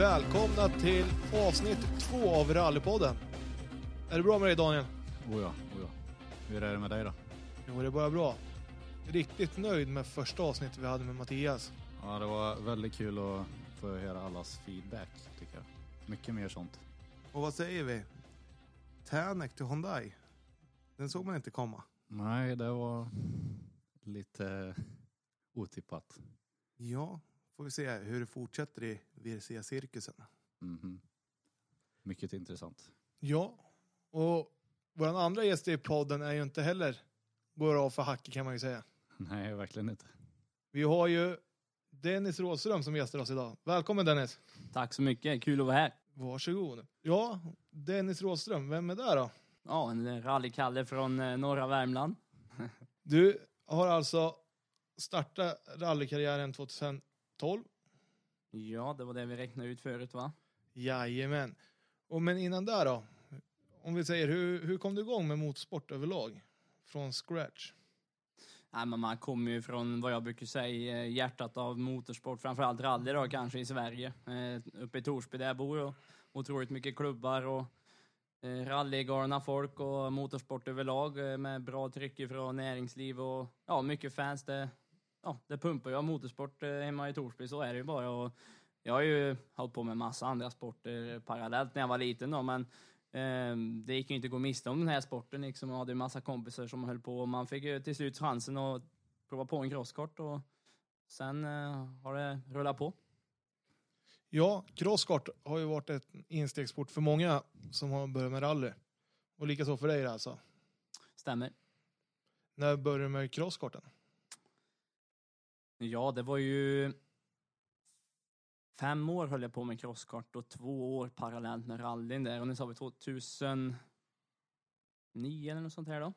Välkomna till avsnitt två av Rallypodden. Är det bra med dig Daniel? Oh ja, oh ja. Hur är det med dig då? Jo, det är bara bra. Riktigt nöjd med första avsnittet vi hade med Mattias. Ja, det var väldigt kul att få höra allas feedback tycker jag. Mycket mer sånt. Och vad säger vi? Tänek till Hyundai. Den såg man inte komma. Nej, det var lite otippat. Ja, får vi se hur det fortsätter i VRC-cirkusen. Mhm. Mycket intressant. Ja, och vår andra gäst i podden är ju inte heller går av för hacke kan man ju säga. Nej, verkligen inte. Vi har ju Dennis Rådström som gästar oss idag. Välkommen Dennis! Tack så mycket, kul att vara här. Varsågod. Ja, Dennis Rådström, vem är det då? Ja, en rallykalle från eh, norra Värmland. Du har alltså startat rallykarriären 2012. Ja, det var det vi räknade ut förut va? Jajamän. Och men innan där då? Om vi säger, hur, hur kom du igång med motorsport överlag? Från scratch? Nej, men man kommer ju från vad jag brukar säga eh, hjärtat av motorsport, framförallt rally då kanske i Sverige. Eh, uppe i Torsby där jag bor och otroligt mycket klubbar och eh, rallygalna folk och motorsport överlag eh, med bra tryck ifrån näringsliv och ja, mycket fans. Det, ja, det pumpar ju av motorsport eh, hemma i Torsby, så är det ju bara. Och jag har ju hållit på med massa andra sporter parallellt när jag var liten då, men eh, det gick ju inte att gå miste om den här sporten liksom. Jag hade en massa kompisar som höll på och man fick ju till slut chansen att prova på en crosskart och sen eh, har det rullat på. Ja, crosskart har ju varit ett instegsport för många som har börjat med rally. Och likaså för dig alltså. Stämmer. När började du med crosskarten? Ja, det var ju fem år höll jag på med crosskart och två år parallellt med rallyn där och nu sa vi 2009 eller något sånt här då.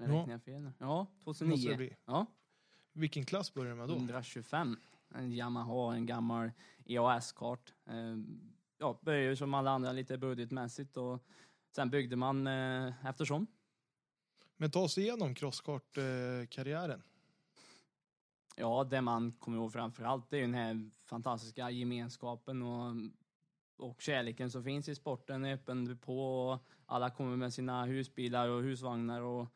Eller Ja. jag fel? Ja, Måste det 2009. bli. Ja, Vilken klass började du med då? 125. En Yamaha, en gammal EAS-kart. Eh, ja, började ju som alla andra lite budgetmässigt och sen byggde man eh, eftersom. Men ta oss igenom crosskartkarriären. Ja, det man kommer ihåg framför allt det är ju den här fantastiska gemenskapen och, och kärleken som finns i sporten. är öppen på och alla kommer med sina husbilar och husvagnar och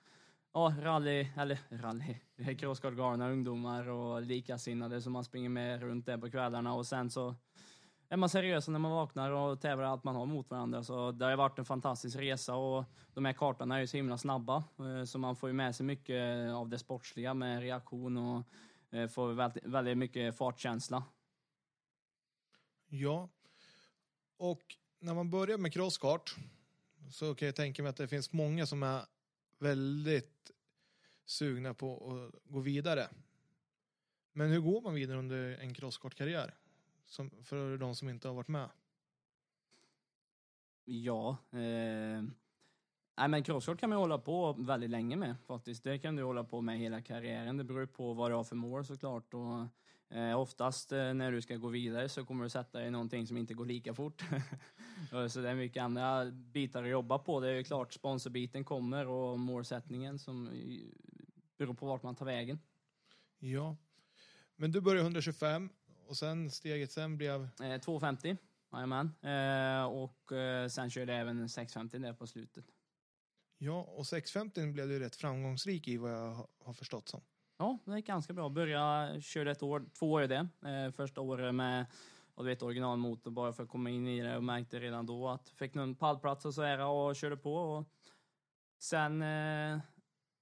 ja, rally, eller rally, crosskartgalna ungdomar och likasinnade som man springer med runt där på kvällarna och sen så är man seriösa när man vaknar och tävlar allt man har mot varandra. Så det har ju varit en fantastisk resa och de här kartorna är ju så himla snabba eh, så man får ju med sig mycket av det sportsliga med reaktion och får väldigt, väldigt mycket fartkänsla. Ja. Och när man börjar med crosskart så kan jag tänka mig att det finns många som är väldigt sugna på att gå vidare. Men hur går man vidare under en crosskartkarriär? Som, för de som inte har varit med. Ja, eh, nej men crosskart kan man hålla på väldigt länge med faktiskt. Det kan du hålla på med hela karriären. Det beror på vad du har för mål såklart. Och, eh, oftast eh, när du ska gå vidare så kommer du sätta dig i någonting som inte går lika fort. så det är mycket andra bitar att jobba på. Det är ju klart sponsorbiten kommer och målsättningen som beror på vart man tar vägen. Ja. Men du började 125 och sen steget sen blev Eh, 250, jajamän. Eh, och eh, sen körde jag även 650 där på slutet. Ja, och 650 blev du rätt framgångsrik i vad jag har förstått som. Ja, det gick ganska bra. Började, körde ett år, två år i det. Eh, första året med och du vet, originalmotor bara för att komma in i det och märkte redan då att fick någon pallplats och så här och körde på. Och sen, eh,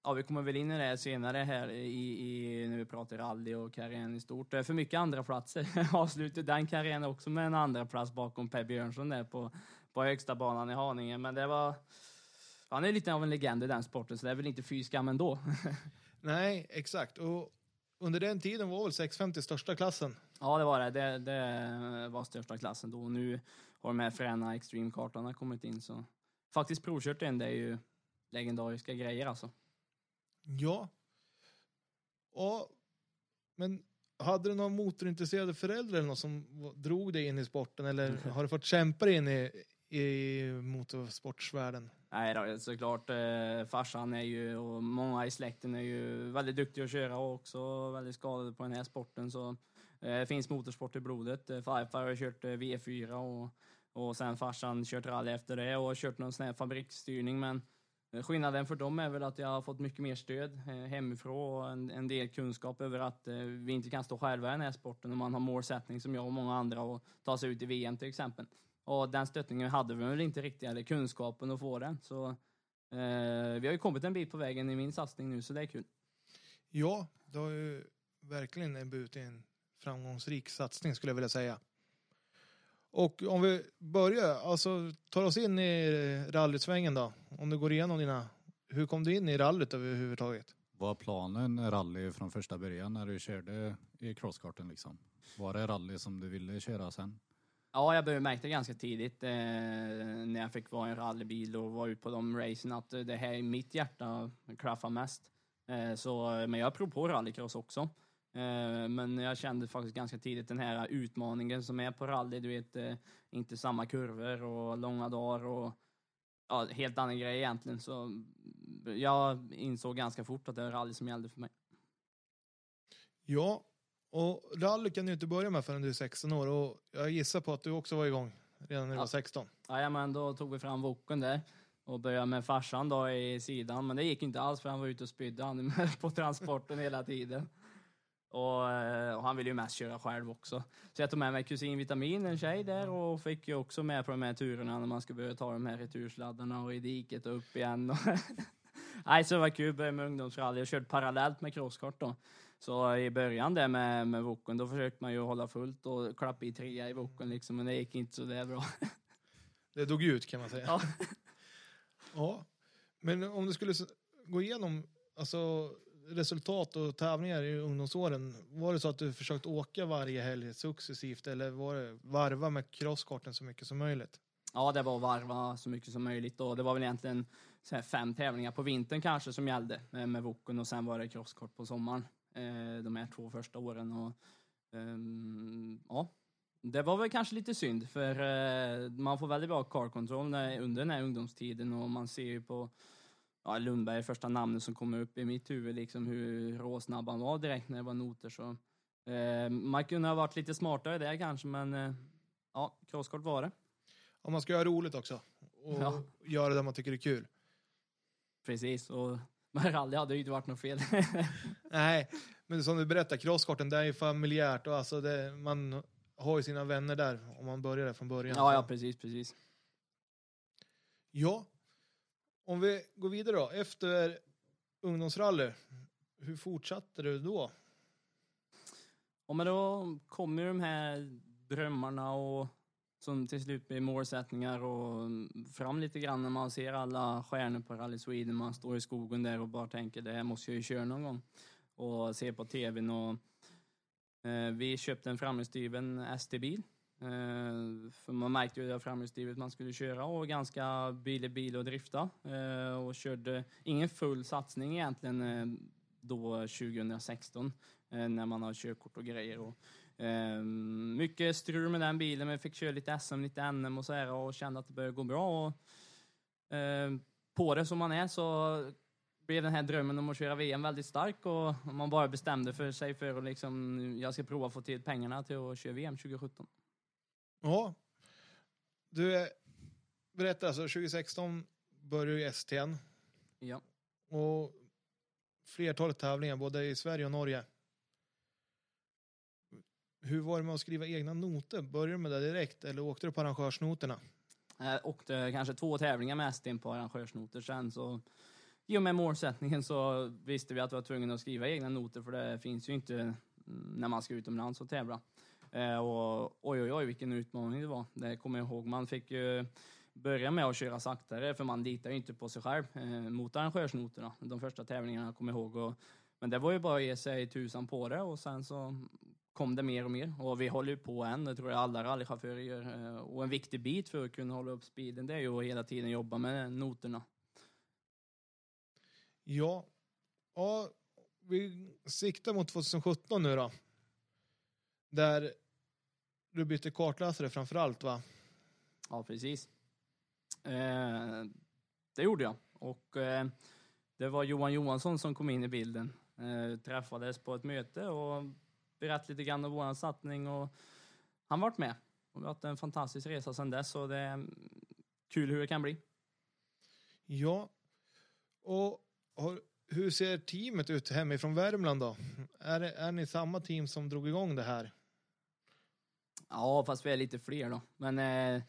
ja vi kommer väl in i det senare här i, i när vi pratar rally och karriären i stort. Det är för mycket andra platser. Avslutade den karriären också med en andra plats bakom Per Björnsson där på, på högsta banan i Haninge. Men det var, han är lite av en legend i den sporten så det är väl inte fy skam ändå. Nej, exakt. Och under den tiden var väl 650 största klassen. Ja, det var det. Det, det var största klassen då. Nu har de här fräna extreme-kartorna kommit in så faktiskt provkört en, det är ju legendariska grejer alltså. Ja. Ja, men hade du några motorintresserade föräldrar eller något som drog dig in i sporten eller har du fått kämpa dig in i, i motorsportsvärlden? Nej då, såklart. Eh, farsan är ju, och många i släkten är ju väldigt duktiga att köra och också väldigt skadade på den här sporten. Så Det finns motorsport i blodet. Eh, Farfar har kört eh, V4 och, och sen farsan kört rally efter det och kört någon sån här fabriksstyrning. Men eh, skillnaden för dem är väl att jag har fått mycket mer stöd eh, hemifrån och en, en del kunskap över att eh, vi inte kan stå själva i den här sporten och man har målsättning som jag och många andra och ta sig ut i VM till exempel. Och den stöttningen hade vi väl inte riktigt, eller kunskapen att få den. Så eh, vi har ju kommit en bit på vägen i min satsning nu, så det är kul. Ja, det har ju verkligen i en framgångsrik satsning skulle jag vilja säga. Och om vi börjar, alltså tar oss in i rallysvängen då. Om du går igenom dina, hur kom du in i rallyt överhuvudtaget? Var planen rally från första början när du körde i crosskarten liksom? Var det rally som du ville köra sen? Ja, jag började märka det ganska tidigt eh, när jag fick vara i en rallybil och vara ute på de racen att det här i mitt hjärta klaffar mest. Eh, så, men jag prov på rallycross också. Eh, men jag kände faktiskt ganska tidigt den här utmaningen som är på rally. Du vet, eh, inte samma kurvor och långa dagar och ja, helt annan grej egentligen. Så jag insåg ganska fort att det var rally som gällde för mig. Ja, och rally kan du inte börja med förrän du är 16 år och jag gissar på att du också var igång redan när du Ja. var 16. Jajamän, då tog vi fram voken där och började med farsan då i sidan. Men det gick inte alls för han var ute och spydde. Han på transporten hela tiden. Och, eh, och han ville ju mest köra själv också. Så jag tog med mig kusin Vitamin, en tjej där, och fick ju också med på de här turerna när man ska börja ta de här retursladdarna och i diket och upp igen. Nej, så det var kul. Började med ungdomsrally och körde parallellt med crosskart då. Så i början där med, med Woken, då försökte man ju hålla fullt och klappa i trea i Woken liksom, men det gick inte så där bra. Det dog ut kan man säga. Ja. Ja, men om du skulle gå igenom alltså, resultat och tävlingar i ungdomsåren, var det så att du försökt åka varje helg successivt eller var det varva med crosskarten så mycket som möjligt? Ja, det var varva så mycket som möjligt och det var väl egentligen fem tävlingar på vintern kanske som gällde eh, med Woken och sen var det crosskort på sommaren. Eh, De här två första åren och ehm, ja, det var väl kanske lite synd för eh, man får väldigt bra car control när, under den här ungdomstiden och man ser ju på ja, Lundberg, första namnet som kommer upp i mitt huvud, liksom hur råsnabb han var direkt när det var noter så eh, man kunde ha varit lite smartare där kanske men eh, ja, crosskort var det. Om man ska göra roligt också och Ja. göra det man tycker är kul. Precis, och med rally hade ju inte varit något fel. Nej, men som du berättar, crosskarten det är ju familjärt och alltså det, man har ju sina vänner där om man börjar där från början. ja, ja, precis, precis. Ja, om vi går vidare då. Efter ungdomsrally, hur fortsatte du då? Och men då kommer ju de här drömmarna och som till slut blir målsättningar och fram lite grann när man ser alla stjärnor på Rally Sweden. Man står i skogen där och bara tänker det här måste jag ju köra någon gång. Och se på tvn och eh, vi köpte en framhjulsdriven ST-bil. Eh, för man märkte ju det framhjulsdrivet man skulle köra och ganska billig bil att drifta. Eh, och körde ingen full satsning egentligen eh, då 2016 eh, när man har körkort och grejer. Och, eh, mycket strul med den bilen, men fick köra lite SM, lite NM och så här och kände att det började gå bra. Och, eh, på det som man är så blev den här drömmen om att köra VM väldigt stark och man bara bestämde för sig för att liksom, jag ska prova få till pengarna till att köra VM 2017. Ja, du berättar alltså 2016 började ju STN Ja. och flertalet tävlingar både i Sverige och Norge. Hur var det med att skriva egna noter? Började du med det direkt eller åkte du på arrangörsnoterna? Jag åkte kanske två tävlingar med in på arrangörsnoter sen så i och med målsättningen så visste vi att vi var tvungna att skriva egna noter för det finns ju inte när man ska utomlands och tävla. Eh, och oj, oj, oj, vilken utmaning det var. Det kommer jag ihåg. Man fick ju börja med att köra saktare för man litar ju inte på sig själv eh, mot arrangörsnoterna. De första tävlingarna kommer jag ihåg. Och, men det var ju bara att ge sig tusan på det och sen så kom det mer och mer. Och vi håller ju på än, det tror jag alla rallychaufförer gör. Eh, Och en viktig bit för att kunna hålla upp speeden, det är ju att hela tiden jobba med noterna. Ja, ja vi siktar mot 2017 nu då. Där du bytte kartläsare framför allt va? Ja, precis. Eh, det gjorde jag. Och eh, det var Johan Johansson som kom in i bilden. Eh, träffades på ett möte och berätta lite grann om vår satsning och han varit med. Och vi har haft en fantastisk resa sedan dess och det är kul hur det kan bli. Ja. Och har, hur ser teamet ut hemifrån Värmland då? Är, är ni samma team som drog igång det här? Ja, fast vi är lite fler då. Men eh,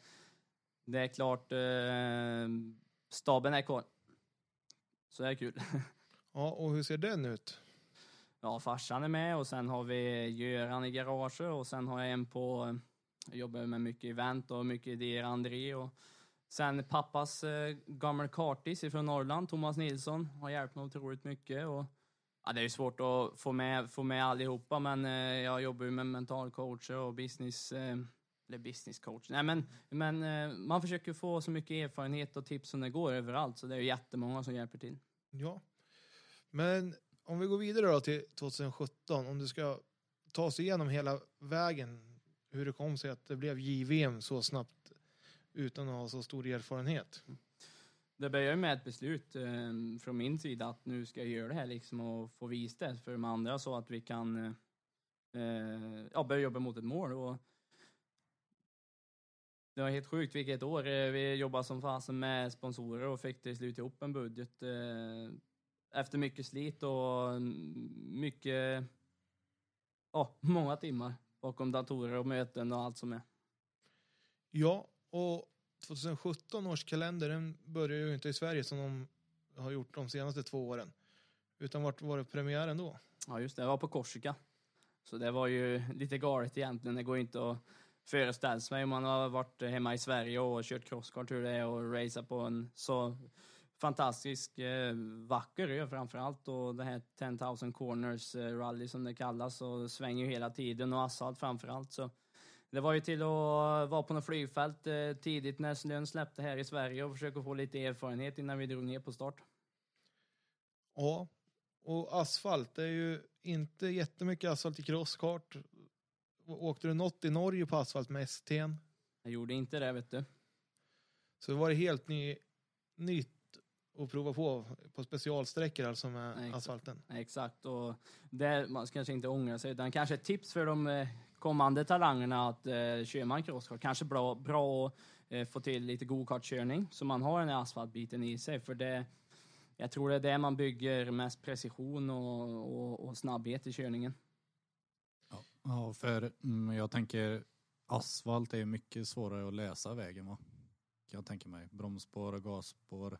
det är klart, eh, staben är kvar. Så det är kul. Ja, och hur ser den ut? Ja, farsan är med och sen har vi Göran i garaget och sen har jag en på, jag jobbar med mycket event och mycket idéer, André och sen pappas eh, gamla kartis från Norrland, Thomas Nilsson, har hjälpt mig otroligt mycket och ja, det är svårt att få med, få med allihopa men eh, jag jobbar ju med mentalcoacher och business, eh, eller business coach, nej men, men eh, man försöker få så mycket erfarenhet och tips som det går överallt så det är ju jättemånga som hjälper till. Ja. Men om vi går vidare då till 2017, om du ska ta oss igenom hela vägen, hur det kom sig att det blev JVM så snabbt utan att ha så stor erfarenhet. Det började med ett beslut eh, från min sida att nu ska jag göra det här liksom och få visa det för de andra så att vi kan eh, ja, börja jobba mot ett mål. Och det var helt sjukt vilket år. Eh, vi jobbade som fasen med sponsorer och fick till slut ihop en budget eh, efter mycket slit och mycket, ja, många timmar bakom datorer och möten och allt som är. Ja, och 2017 års kalender den börjar ju inte i Sverige som de har gjort de senaste två åren. Utan vart var det premiären då? Ja, just det. Jag var på Korsika. Så det var ju lite galet egentligen. Det går inte att föreställa sig om man har varit hemma i Sverige och kört crosskart hur det är och racea på en så fantastisk, eh, vacker ö framför allt och det här 10,000 corners eh, rally som det kallas och svänger ju hela tiden och asfalt framför allt. Så det var ju till att vara på något flygfält eh, tidigt när snön släppte här i Sverige och försöka få lite erfarenhet innan vi drog ner på start. Ja, och asfalt, det är ju inte jättemycket asfalt i crosskart. Åkte du något i Norge på asfalt med ST'n? Jag gjorde inte det vet du. Så det var det helt ny, nytt att prova på på specialsträckor alltså med exakt. asfalten. Exakt, och det, man ska kanske inte ångra sig, utan kanske ett tips för de eh, kommande talangerna att eh, kör man crosskart, kanske bra, bra att eh, få till lite gokartkörning så man har den här asfaltbiten i sig, för det jag tror det är det man bygger mest precision och, och, och snabbhet i körningen. Ja, för mm, jag tänker asfalt är mycket svårare att läsa vägen va? Kan jag tänka mig. Bromsspår, gasspår.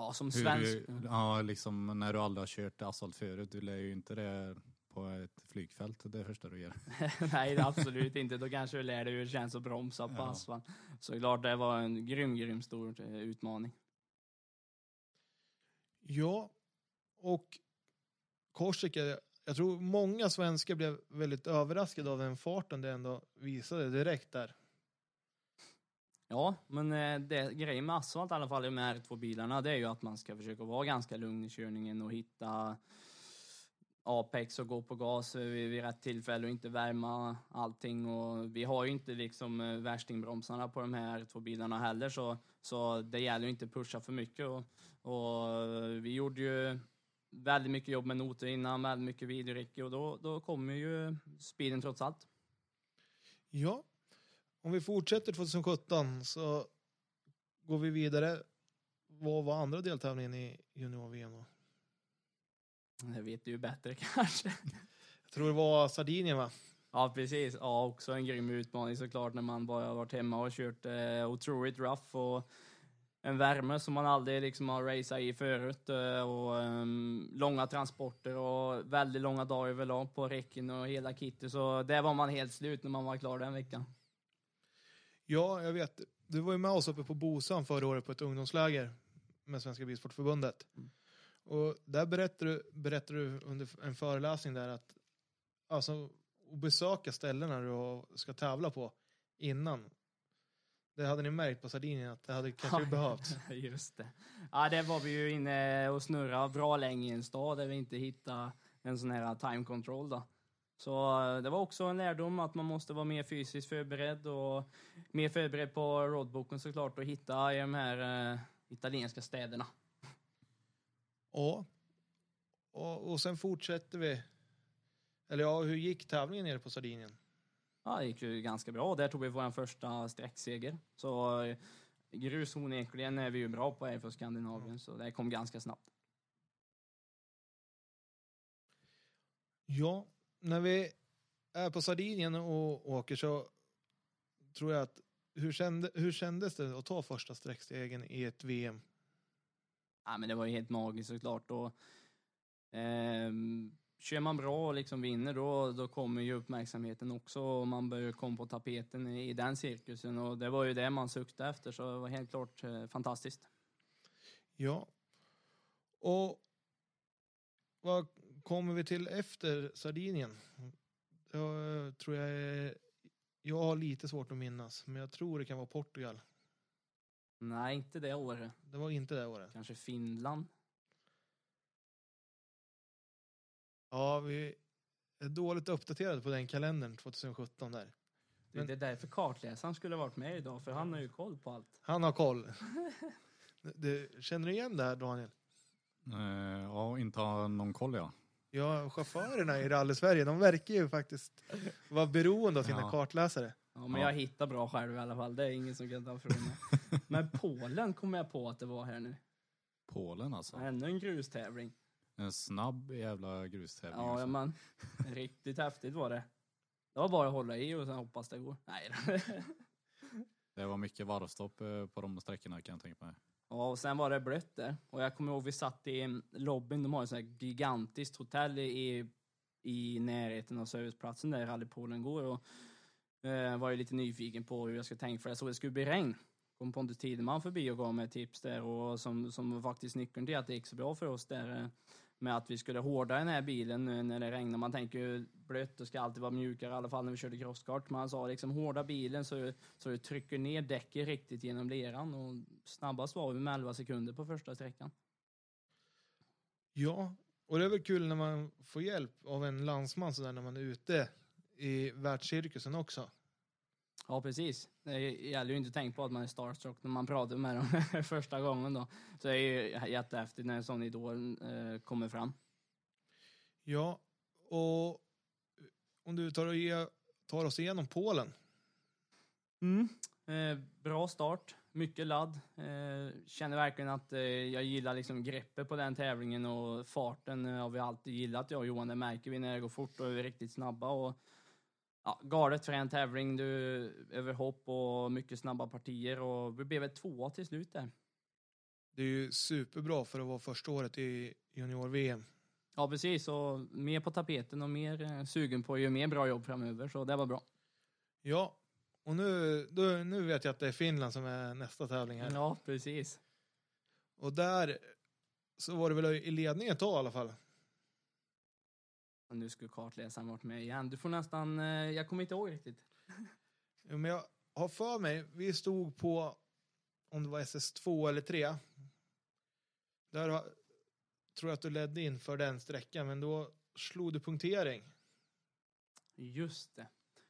Ja, som Hur svensk. du, ja, liksom när du aldrig har kört asfalt förut. Du lär ju inte det på ett flygfält det första du gör. Nej, det absolut inte. Då kanske du lär dig hur det känns att bromsa på Ja. asfalt. Så klart, det var en grym, grym stor eh, utmaning. Ja, och Korsika, jag tror många svenskar blev väldigt överraskade av den farten det ändå visade direkt där. Ja, men eh, det, grejen med asfalt i alla fall i de här två bilarna, det är ju att man ska försöka vara ganska lugn i körningen och hitta apex och gå på gas vid, vid rätt tillfälle och inte värma allting. Och vi har ju inte liksom eh, värstingbromsarna på de här två bilarna heller, så, så det gäller ju inte att pusha för mycket. Och, och eh, vi gjorde ju väldigt mycket jobb med noter innan, väldigt mycket videoräcke och då, då kommer ju speeden trots allt. Ja, om vi fortsätter 2017 så går vi vidare. Vad var andra deltävlingen i junior-VM då? Det vet du ju bättre kanske. Jag tror det var Sardinien va? Ja, precis. Ja, också en grym utmaning såklart när man bara varit hemma och kört eh, otroligt rough och en värme som man aldrig liksom har raceat i förut eh, och ehm, långa transporter och väldigt långa dagar överlag på räcken och hela kittet. Så där var man helt slut när man var klar den veckan. Ja, jag vet. Du var ju med oss uppe på Bosön förra året på ett ungdomsläger med Svenska Bilsportförbundet. Mm. Och där berättade du, berättade du under en föreläsning där att alltså, att besöka ställena du ska tävla på innan. Det hade ni märkt på Sardinien att det hade kanske behövts. Just det. Ja, där var vi ju inne och snurrade bra länge i en stad där vi inte hittade en sån här time control då. Så eh, det var också en lärdom att man måste vara mer fysiskt förberedd och mer förberedd på roadbooken såklart och hitta i de här eh, italienska städerna. Ja. Och, och sen fortsätter vi Eller ja, hur gick tävlingen nere på Sardinien? Ja, det gick ju ganska bra. Där tog vi vår första sträckseger. Så eh, grus onekligen är vi ju bra på här för Skandinavien, så det kom ganska snabbt. Ja, när vi är på Sardinien och åker så tror jag att hur, kände, hur kändes det att ta första sträckstegen i ett VM? Ja, men det var ju helt magiskt såklart. Och, ehm, kör man bra och liksom vinner då, då kommer ju uppmärksamheten också och man börjar komma på tapeten i, i den cirkusen och det var ju det man suktade efter så det var helt klart eh, fantastiskt. Ja. Och vad kommer vi till efter Sardinien? Jag tror jag är, Jag har lite svårt att minnas, men jag tror det kan vara Portugal. Nej, inte det året. Det var inte det året. Kanske Finland. Ja, vi är dåligt uppdaterade på den kalendern 2017 där. Det, Men- det är därför kartläsaren skulle ha varit med idag, för han har ju koll på allt. Han har koll. Du, känner du igen det här Daniel? Eh, ja, inte ha någon koll ja. Ja, chaufförerna i rally-Sverige, de verkar ju faktiskt vara beroende av sina Ja. kartläsare. Ja, men Ja. jag hittar bra själv i alla fall. Det är ingen som kan ta ifrån mig. Men Polen kom jag på att det var här nu. Polen alltså. Ännu en grustävling. En snabb jävla grustävling. Ja, alltså. men riktigt häftigt var det. Det var bara att hålla i och sen hoppas det går. Nej då. Det var mycket varvstopp eh, på de sträckorna kan jag tänka mig. Ja, och sen var det blött där. Och jag kommer ihåg vi satt i lobbyn, de har ett sånt här gigantiskt hotell i, i närheten av serviceplatsen där Rallypoolen går. Och eh, var ju lite nyfiken på hur jag skulle tänka för jag såg att det skulle bli regn. Kom Pontus Tideman förbi och gav mig tips där och som, som var faktiskt nyckeln till att det gick så bra för oss där. Eh, med att vi skulle hårda den här bilen nu när det regnar. Man tänker ju blött och ska alltid vara mjukare i alla fall när vi körde crosskart. Men han sa liksom hårda bilen så, så du trycker ner däcket riktigt genom leran. Och snabbast var vi med 11 sekunder på första sträckan. Ja, och det är väl kul när man får hjälp av en landsman sådär när man är ute i världscirkusen också. Ja, precis. Det gäller ju inte att tänka på att man är starstruck när man pratar med dem första gången då. Så det är ju jättehäftigt när en sån idol eh, kommer fram. Ja, och om du tar, och ge, tar oss igenom Polen. Eh, bra start, mycket ladd. Eh, känner verkligen att eh, jag gillar liksom greppet på den tävlingen och farten eh, har vi alltid gillat jag och Johan. Det märker vi när det går fort och är riktigt snabba. Och, ja, galet för en tävling, du, över hopp och mycket snabba partier och vi blev ett tvåa till slut där. Det är ju superbra för att vara första året i junior-VM. Ja, precis. Och mer på tapeten och mer eh, sugen på att göra mer bra jobb framöver, så det var bra. Ja, och nu, då, nu vet jag att det är Finland som är nästa tävling här. Ja, precis. Och där så var det väl i ledning ett tag i alla fall. Nu skulle kartläsaren varit med igen. Du får nästan, eh, jag kommer inte ihåg riktigt. Ja, Men jag har för mig, vi stod på om det var SS2 eller 3. Där har, tror jag att du ledde in för den sträckan, men då slog du punktering. Just det.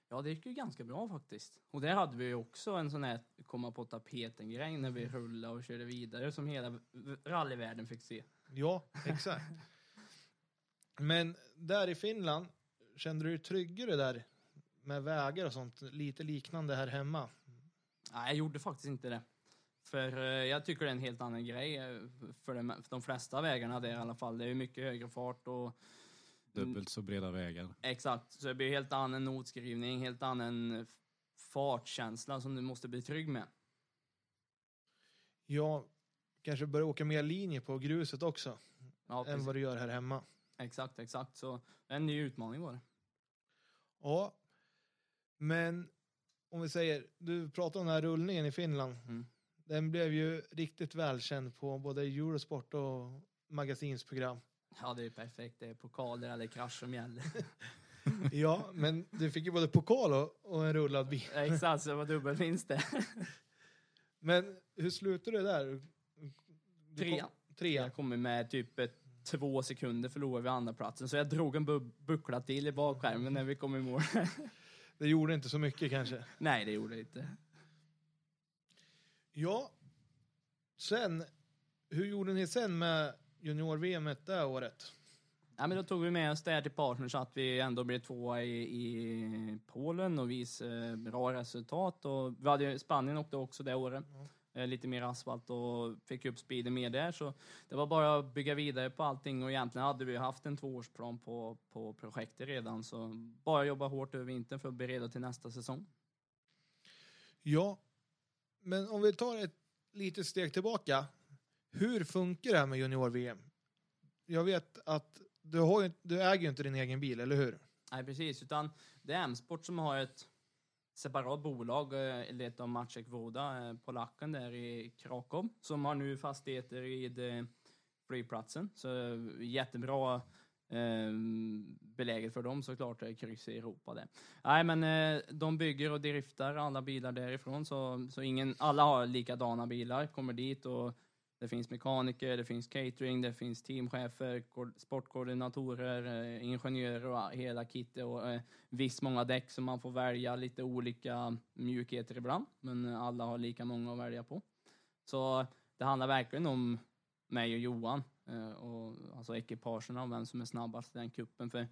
Ja, det gick ju ganska bra faktiskt. Och där hade vi ju också en sån här komma på tapeten-grej när vi rullade och körde vidare som hela rallyvärlden fick se. Ja, exakt. Men där i Finland, kände du dig tryggare där med vägar och sånt? Lite liknande här hemma? Nej, jag gjorde faktiskt inte det. För eh, jag tycker det är en helt annan grej eh, för de, för de flesta vägarna där i alla fall. Det är ju mycket högre fart och Dubbelt så breda vägar. Exakt, så det blir helt annan notskrivning, helt annan fartkänsla som du måste bli trygg med. Ja, kanske börja åka mer linje på gruset också, Ja, än vad du gör här hemma. Exakt, exakt. Så en ny utmaning var det. Ja, men om vi säger, du pratade om den här rullningen i Finland. Mm. Den blev ju riktigt välkänd på både Eurosport och magasinsprogram. Ja, det är perfekt. Det är pokaler eller krasch som gäller. Ja, men du fick ju både pokal och, och en rullad bil. Exakt, så det var dubbelvinst det. Men hur slutade det där? Du Trea. kom- Trea. Jag kommer med typ ett, två sekunder förlorade vi andra platsen så jag drog en bu- buckla till i bakskärmen när vi kom i mål. Det gjorde inte så mycket kanske. Nej, det gjorde det inte. Ja, sen, hur gjorde ni sen med junior-VM det året? Ja, men då tog vi med oss det här till partner så att vi ändå blev tvåa i, i Polen och visade bra resultat. Och vi hade, Spanien åkte också det året. Eh, Lite mer asfalt och fick upp speeden mer där. Så det var bara att bygga vidare på allting och egentligen hade vi haft en tvåårsplan på, på projektet redan. Så bara jobba hårt över vintern för att bereda till nästa säsong. Ja, men om vi tar ett litet steg tillbaka. Hur funkar det här med junior-VM? Jag vet att du, har du äger ju inte din egen bil, eller hur? Nej, precis. Utan det är M-sport som har ett separat bolag, eh, lett av Maciek Woda, eh, polacken där i Krakow, som har nu fastigheter i flygplatsen. Så eh, jättebra eh, beläget för dem såklart, är kryss i Europa det. Nej, men eh, de bygger och driftar alla bilar därifrån, så, så ingen, alla har likadana bilar, kommer dit och det finns mekaniker, det finns catering, det finns teamchefer, sportkoordinatorer, eh, ingenjörer och hela kittet och eh, visst många däck som man får välja, lite olika mjukheter ibland, men alla har lika många att välja på. Så det handlar verkligen om mig och Johan, eh, och, alltså ekipagerna och vem som är snabbast i den kuppen. För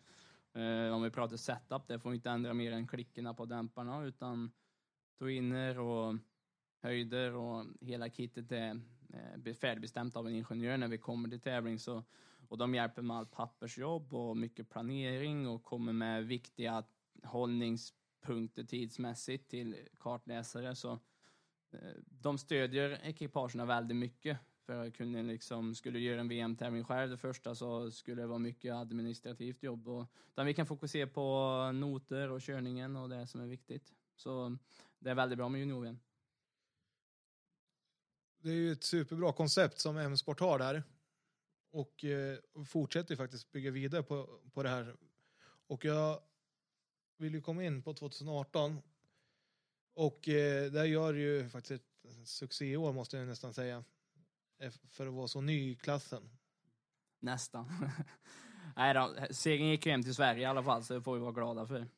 om vi pratar setup, det får vi inte ändra mer än klickorna på dämparna, utan twinner och höjder och hela kittet är Eh, färdigbestämt av en ingenjör när vi kommer till tävling. Så, och de hjälper med allt pappersjobb och mycket planering och kommer med viktiga hållningspunkter tidsmässigt till kartläsare. Så eh, de stödjer ekipagerna väldigt mycket. För att kunna liksom, skulle du göra en VM-tävling själv det första så skulle det vara mycket administrativt jobb. Och, utan vi kan fokusera på noter och körningen och det som är viktigt. Så det är väldigt bra med junior det är ju ett superbra koncept som M-sport har där. Och eh, fortsätter faktiskt bygga vidare på, på det här. Och jag vill ju komma in på 2018. Och eh, där gör det ju faktiskt ett succéår måste jag nästan säga. För att vara så ny i klassen. Nästan. Nej då, segern gick ju hem till Sverige i alla fall, så det får vi vara glada för.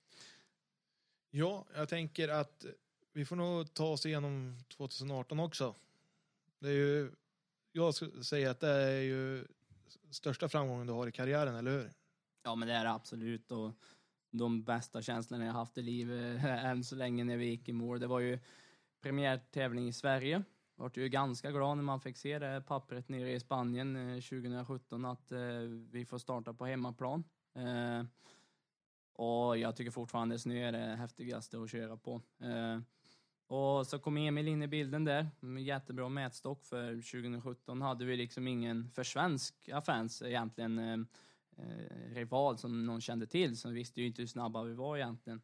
Ja, jag tänker att vi får nog ta oss igenom 2018 också. Det är ju, jag skulle säga att det är ju största framgången du har i karriären, eller hur? Ja, men det är det absolut. Och de bästa känslorna jag haft i livet än så länge när vi gick i mål. Det var ju premiärtävling i Sverige. Vart ju ganska glad när man fick se det pappret nere i Spanien eh, 2017 att eh, vi får starta på hemmaplan. Eh, och jag tycker fortfarande snö är det häftigaste att köra på. Och så kom Emil in i bilden där, med jättebra mätstock för 2017 hade vi liksom ingen för svenska fans egentligen eh, eh, rival som någon kände till, så vi visste ju inte hur snabba vi var egentligen.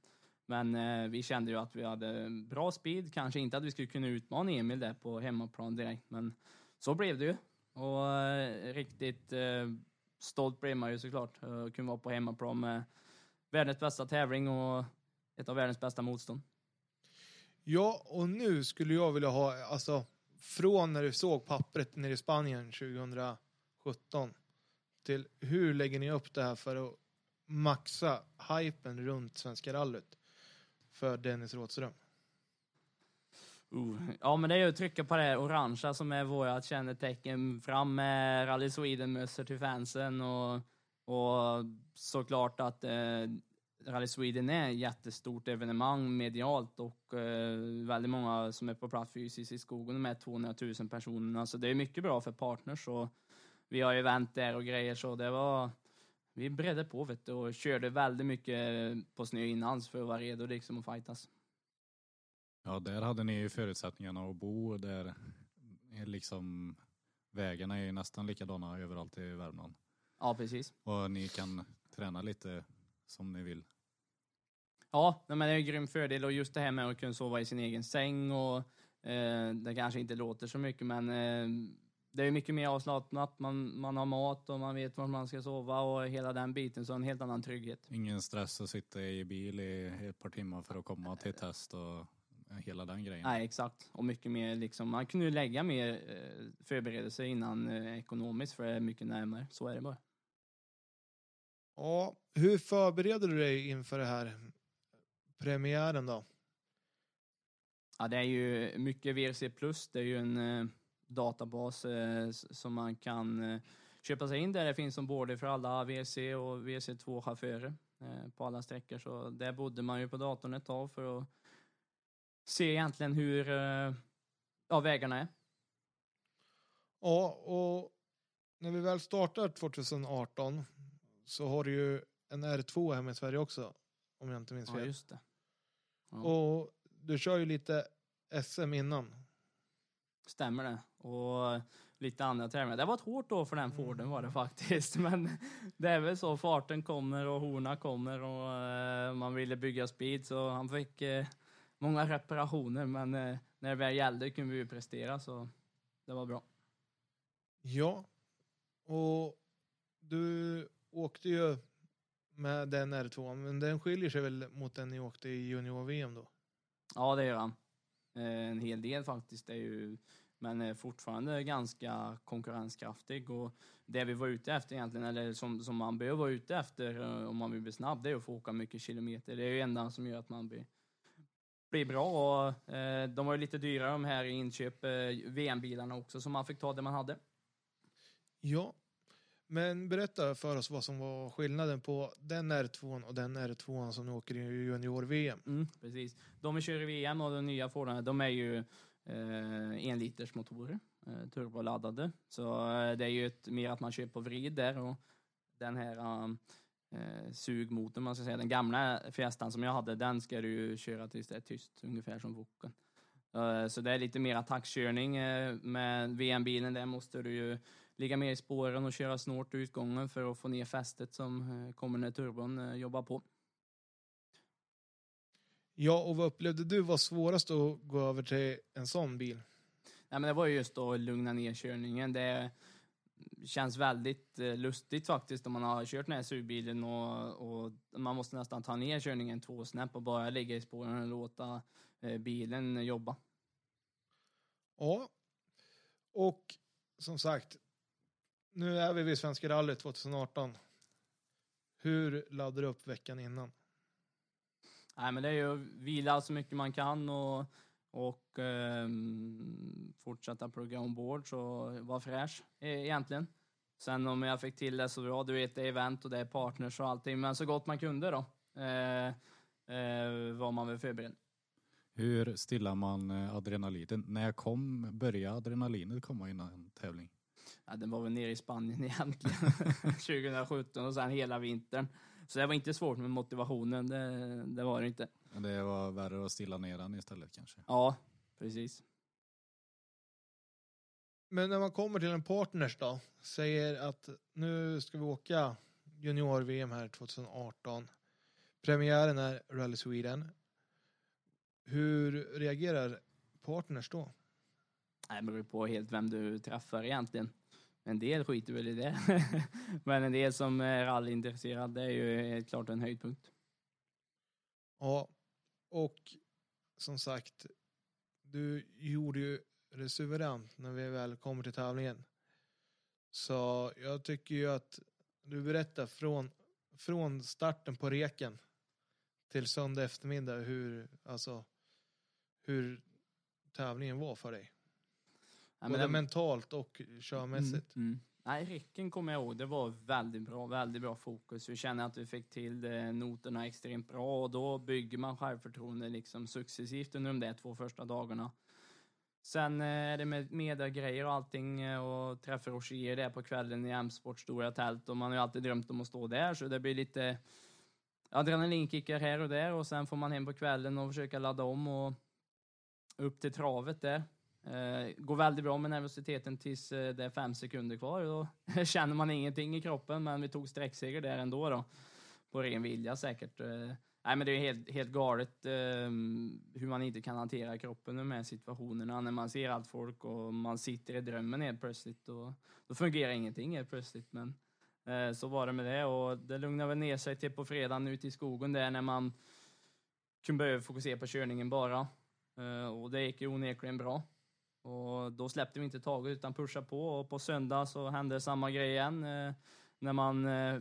Men eh, vi kände ju att vi hade bra speed, kanske inte att vi skulle kunna utmana Emil där på hemmaplan direkt, men så blev det ju. Och eh, riktigt eh, stolt blev man ju såklart, eh, att kunna vara på hemmaplan med världens bästa tävling och ett av världens bästa motstånd. Ja, och nu skulle jag vilja ha, alltså från när du såg pappret nere i Spanien 2017 till hur lägger ni upp det här för att maxa hypen runt Svenska rallyt för Dennis Rådström? Uh, ja, men det är ju att trycka på det orangea som är vårt kännetecken. Fram med Rally Sweden-mössor till fansen och, och såklart att eh, Rally Sweden är ett jättestort evenemang medialt och eh, väldigt många som är på plats fysiskt i skogen med 200 000 personer. Så det är mycket bra för partners och vi har event där och grejer så det var vi bredde på vet du, och körde väldigt mycket på snö innan för att vara redo liksom att fightas. Ja, där hade ni ju förutsättningarna att bo där är liksom vägarna är ju nästan likadana överallt i Värmland. Ja, precis. Och ni kan träna lite som ni vill. Ja, men det är en grym fördel och just det här med att kunna sova i sin egen säng och eh, det kanske inte låter så mycket men eh, det är mycket mer avslappnat, man, man har mat och man vet var man ska sova och hela den biten, så en helt annan trygghet. Ingen stress att sitta i bil i ett par timmar för att komma till test och hela den grejen. Nej, exakt. Och mycket mer liksom, man kunde lägga mer eh, förberedelser innan eh, ekonomiskt för det är mycket närmare, så är det bara. Ja, hur förbereder du dig inför det här premiären då? Ja, det är ju mycket VRC+, det är ju en eh, databas eh, som man kan eh, köpa sig in där. Det finns ombord för alla WC och WC2-chaufförer eh, på alla sträckor. Så där bodde man ju på datorn ett tag för att se egentligen hur eh, ja, vägarna är. Ja, och när vi väl startar 2018 så har du ju en R2 hemma i Sverige också. Om jag inte minns Ja, fel. just det. Ja. och du kör ju lite SM innan. Stämmer det. Och lite andra tävlingar. Det var ett hårt år för den Forden var det faktiskt. Men det är väl så. Farten kommer och horna kommer och eh, man ville bygga speed så han fick eh, många reparationer. Men eh, när det väl gällde kunde vi ju prestera så det var bra. Ja, och du åkte ju med den R2, men den skiljer sig väl mot den ni åkte i junior-VM då? Ja, det gör han. Eh, en hel del faktiskt. Är ju, men är fortfarande ganska konkurrenskraftig. Och det vi var ute efter egentligen, eller som, som man behöver vara ute efter eh, om man vill bli snabb, det är att få åka mycket kilometer. Det är ju enda som gör att man blir, blir bra. Och, eh, de var ju lite dyrare de här i inköp, eh, VM-bilarna också, så man fick ta det man hade. Ja, men berätta för oss vad som var skillnaden på den R2 och den R2 som nu åker i junior-VM. Mm, precis. De vi kör i VM och de nya Fordarna, de är ju eh, enlitersmotorer, eh, turboladdade. Så eh, det är ju ett, mer att man kör på vrid där och den här um, eh, sugmotorn, man ska säga, den gamla Fiestan som jag hade, den ska du ju köra tills det är tyst, ungefär som Woken. Eh, så det är lite mer attackkörning. Eh, med VM-bilen där måste du ju ligga mer i spåren och köra snårt utgången för att få ner fästet som eh, kommer när turbon eh, jobbar på. Ja, och vad upplevde du var svårast att gå över till en sån bil? Nej, men det var ju just att lugna ner körningen. Det känns väldigt eh, lustigt faktiskt om man har kört den här SUV-bilen och, och man måste nästan ta ner körningen två snäpp och bara ligga i spåren och låta bilen jobba. Ja, och som sagt, nu är vi vid Svenska rallyt 2018. Hur laddar du upp veckan innan? Nej, men det är ju att vila så mycket man kan och, och ehm, fortsätta plugga ombord så vara fräsch e- egentligen. Sen om jag fick till det så bra, du vet det är event och det är partners och allting, men så gott man kunde då eh, eh, var man väl förberedd. Hur stillar man eh, adrenalinen? När kom, började adrenalinet komma innan en tävling? Ja, den var väl nere i Spanien egentligen 2017 och sen hela vintern. Så det var inte svårt med motivationen, det, det var det inte. Det var värre att stilla ner den istället kanske. Ja, precis. Men när man kommer till en partners då, säger att nu ska vi åka junior-VM här 2018. Premiären är Rally Sweden. Hur reagerar partners då? Det beror på helt vem du träffar egentligen. En del skiter väl i det. Men en del som är rallyintresserad, det är ju helt klart en höjdpunkt. Ja, och som sagt, du gjorde ju det suveränt när vi väl kommer till tävlingen. Så jag tycker ju att du berättar från, från starten på reken till söndag eftermiddag hur, alltså, hur tävlingen var för dig. Både den- mentalt och körmässigt. Mm. Nej, räcken kommer jag ihåg. Det var väldigt bra, väldigt bra fokus. Vi känner att vi fick till det, noterna extremt bra och då bygger man självförtroende liksom successivt under de där två första dagarna. Sen eh, är det med mediegrejer och allting eh, och träffa Roger där på kvällen i M-sport stora tält och man har ju alltid drömt om att stå där så det blir lite adrenalinkickar här och där och sen får man hem på kvällen och försöka ladda om och upp till travet där. Eh, går väldigt bra med nervositeten tills eh, det är fem sekunder kvar. Då känner man ingenting i kroppen, men vi tog sträckseger där ändå då. På ren vilja säkert. Eh, nej, men det är helt, helt galet eh, hur man inte kan hantera kroppen i de här situationerna. När man ser allt folk och man sitter i drömmen helt plötsligt. Och, då fungerar ingenting helt plötsligt. Men eh, så var det med det och det lugnade väl ner sig till på fredagen ute i skogen där när man kunde börja fokusera på körningen bara. Eh, och det gick ju onekligen bra. Och då släppte vi inte taget utan pushade på och på söndag så hände samma grej igen. Eh, när man eh,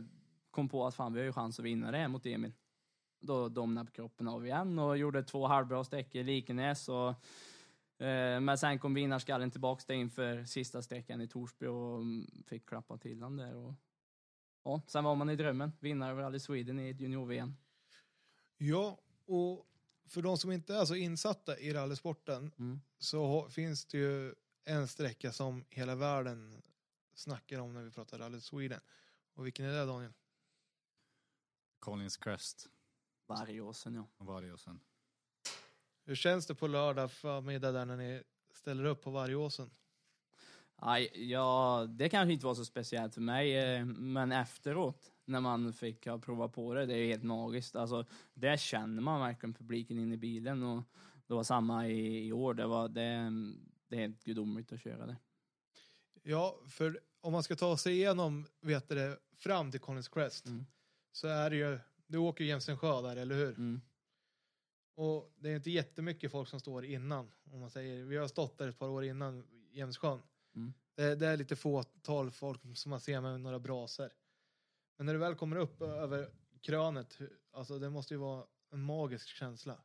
kom på att fan vi har ju chans att vinna det här mot Emil. Då domnade kroppen av igen och gjorde två halvbra sträckor i Likenäs och Eh, Men sen kom vinnarskallen tillbaks där inför sista sträckan i Torsby och mm, fick klappa till han där. Och, ja, sen var man i drömmen, vinnare över Rally Sweden i ett junior-VM. Ja, och för de som inte är så insatta i rallysporten Mm. så finns det ju en sträcka som hela världen snackar om när vi pratar Rally Sweden. Och vilken är det Daniel? Collins Crest Vargåsen, ja. varje och sen. Hur känns det på lördag förmiddag där när ni ställer upp på Vargåsen? Aj, ja, det kanske inte var så speciellt för mig, eh, men efteråt när man fick ha prova på det, det är helt magiskt. Alltså, där känner man verkligen publiken in i bilen och det var samma i, i år. Det, var, det, det är helt gudomligt att köra det. Ja, för om man ska ta sig igenom vet det, fram till Collins Crest Mm. så är det ju, du åker ju jämst en sjö där, eller hur? Mm. Och det är inte jättemycket folk som står innan. Om man säger, vi har stått där ett par år innan Jämsjön. Mm. Det, det är lite fåtal folk som man ser med några brasor. Men när du väl kommer upp över krönet, alltså det måste ju vara en magisk känsla.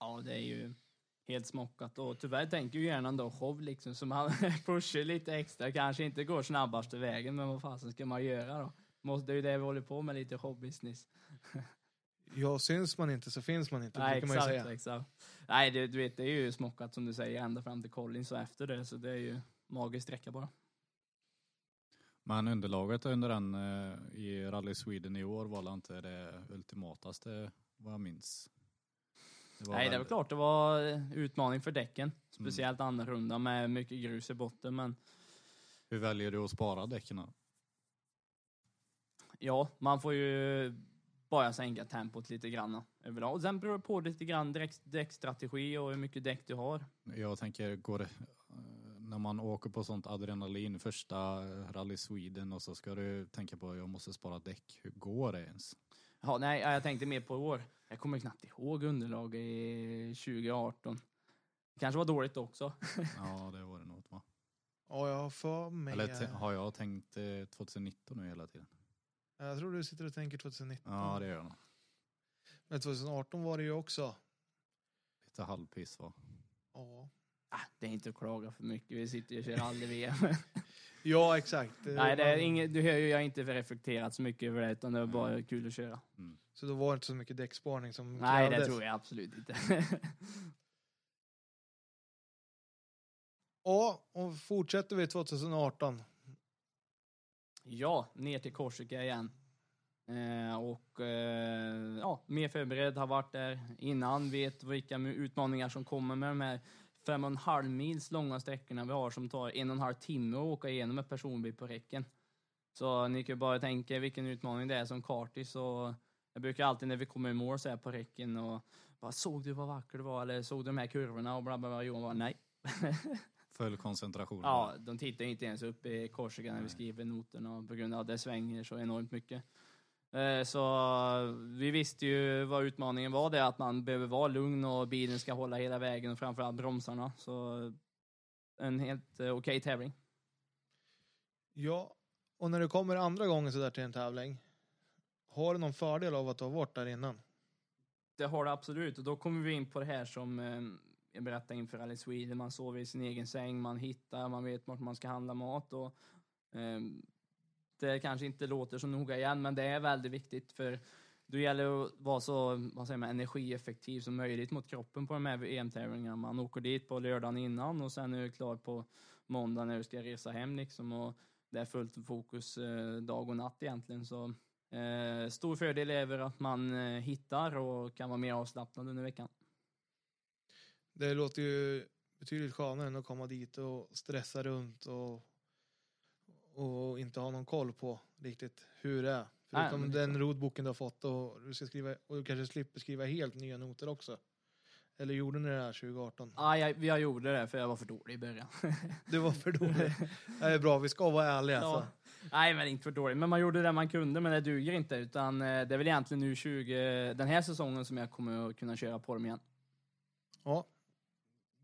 Ja, det är ju helt smockat och tyvärr tänker ju gärna då show liksom så man pushar lite extra, kanske inte går snabbaste vägen men vad fasen ska man göra då? Måste, det är ju det vi håller på med lite showbusiness. Ja, syns man inte så finns man inte, Nej, brukar man ju exakt, säga. exakt. Nej, det, du vet, det är ju smockat som du säger ända fram till Collins och efter det, så det är ju magisk sträcka bara. Men underlaget under den eh, i Rally Sweden i år var inte det ultimataste vad jag minns. Det var Nej, det är väl- väl klart det var eh, utmaning för däcken. Speciellt andra runda med mycket grus i botten, men Hur väljer du att spara däcken? ja, man får ju bara sänka tempot lite grann överlag. Och sen beror det på lite grann däck- däckstrategi och hur mycket däck du har. Jag tänker, går det, när man åker på sånt adrenalin, första eh, Rally Sweden och så ska du tänka på att jag måste spara däck. Hur går det ens? Ja, nej, jag tänkte mer på i år. Jag kommer knappt ihåg underlag i 2018. Det kanske var dåligt också. Ja, det var det nog va? Ja, jag har för mig... Eller eh, har jag tänkt eh, 2019 nu hela tiden? Jag tror du sitter och tänker 2019. Ja, det gör jag nog. Men 2018 var det ju också. Lite halvpiss va? Ja, det är inte att klaga för mycket. Vi sitter ju och kör aldrig VM. ja exakt. Nej, det är inget, du hör ju, jag har inte reflekterat så mycket över det, utan det var bara kul att köra. Så då var det inte så mycket däcksparning som Nej, det krävdes. tror jag absolut inte. Ja, och fortsätter vi 2018. ja, ner till Korsika igen. Eh, och eh, ja, mer förberedd, har varit där innan, vet vilka utmaningar som kommer med de här fem och en halv mils långa sträckorna vi har som tar en och en halv timme att åka igenom med personbil på räcken. Så ni kan ju bara tänka vilken utmaning det är som kartis och jag brukar alltid när vi kommer i mål säga på räcken och bara såg du vad vacker det var eller såg du de här kurvorna och bla bla bla. Johan bara nej. Full koncentration. Ja, de tittar inte ens upp i Korsika när vi skriver noterna på grund av att det svänger så enormt mycket. Eh, Så vi visste ju vad utmaningen var, det att man behöver vara lugn och bilen ska hålla hela vägen och framförallt bromsarna. Så en helt eh, okej tävling. Ja, och när du kommer andra gången så där till en tävling. Har du någon fördel av att du har varit där innan? Det har det absolut och då kommer vi in på det här som eh, jag berättade inför Rally Sweden. Man sover i sin egen säng, man hittar, man vet vart man ska handla mat och det kanske inte låter så noga igen, men det är väldigt viktigt för då gäller det att vara så vad säger man, energieffektiv som möjligt mot kroppen på de här EM-tävlingarna. Man åker dit på lördagen innan och sen är du klar på måndag när du ska resa hem liksom och det är fullt fokus eh, dag och natt egentligen. Så Eh, stor fördel är väl att man eh, hittar och kan vara mer avslappnad under veckan. Det låter ju betydligt skönare än att komma dit och stressa runt och, och inte ha någon koll på riktigt hur det är. Nej, Förutom är den roadboken du har fått och du, ska skriva, och du kanske slipper skriva helt nya noter också. Eller gjorde ni det här 2018? Ah, jag, jag gjorde det för jag var för dålig i början. Det var för dåligt. Det är bra, vi ska vara ärliga. Ja. Så. Nej, men inte för dålig. Men man gjorde det man kunde, men det duger inte. Utan eh, det är väl egentligen nu 20, den här säsongen som jag kommer att kunna köra på dem igen. Ja,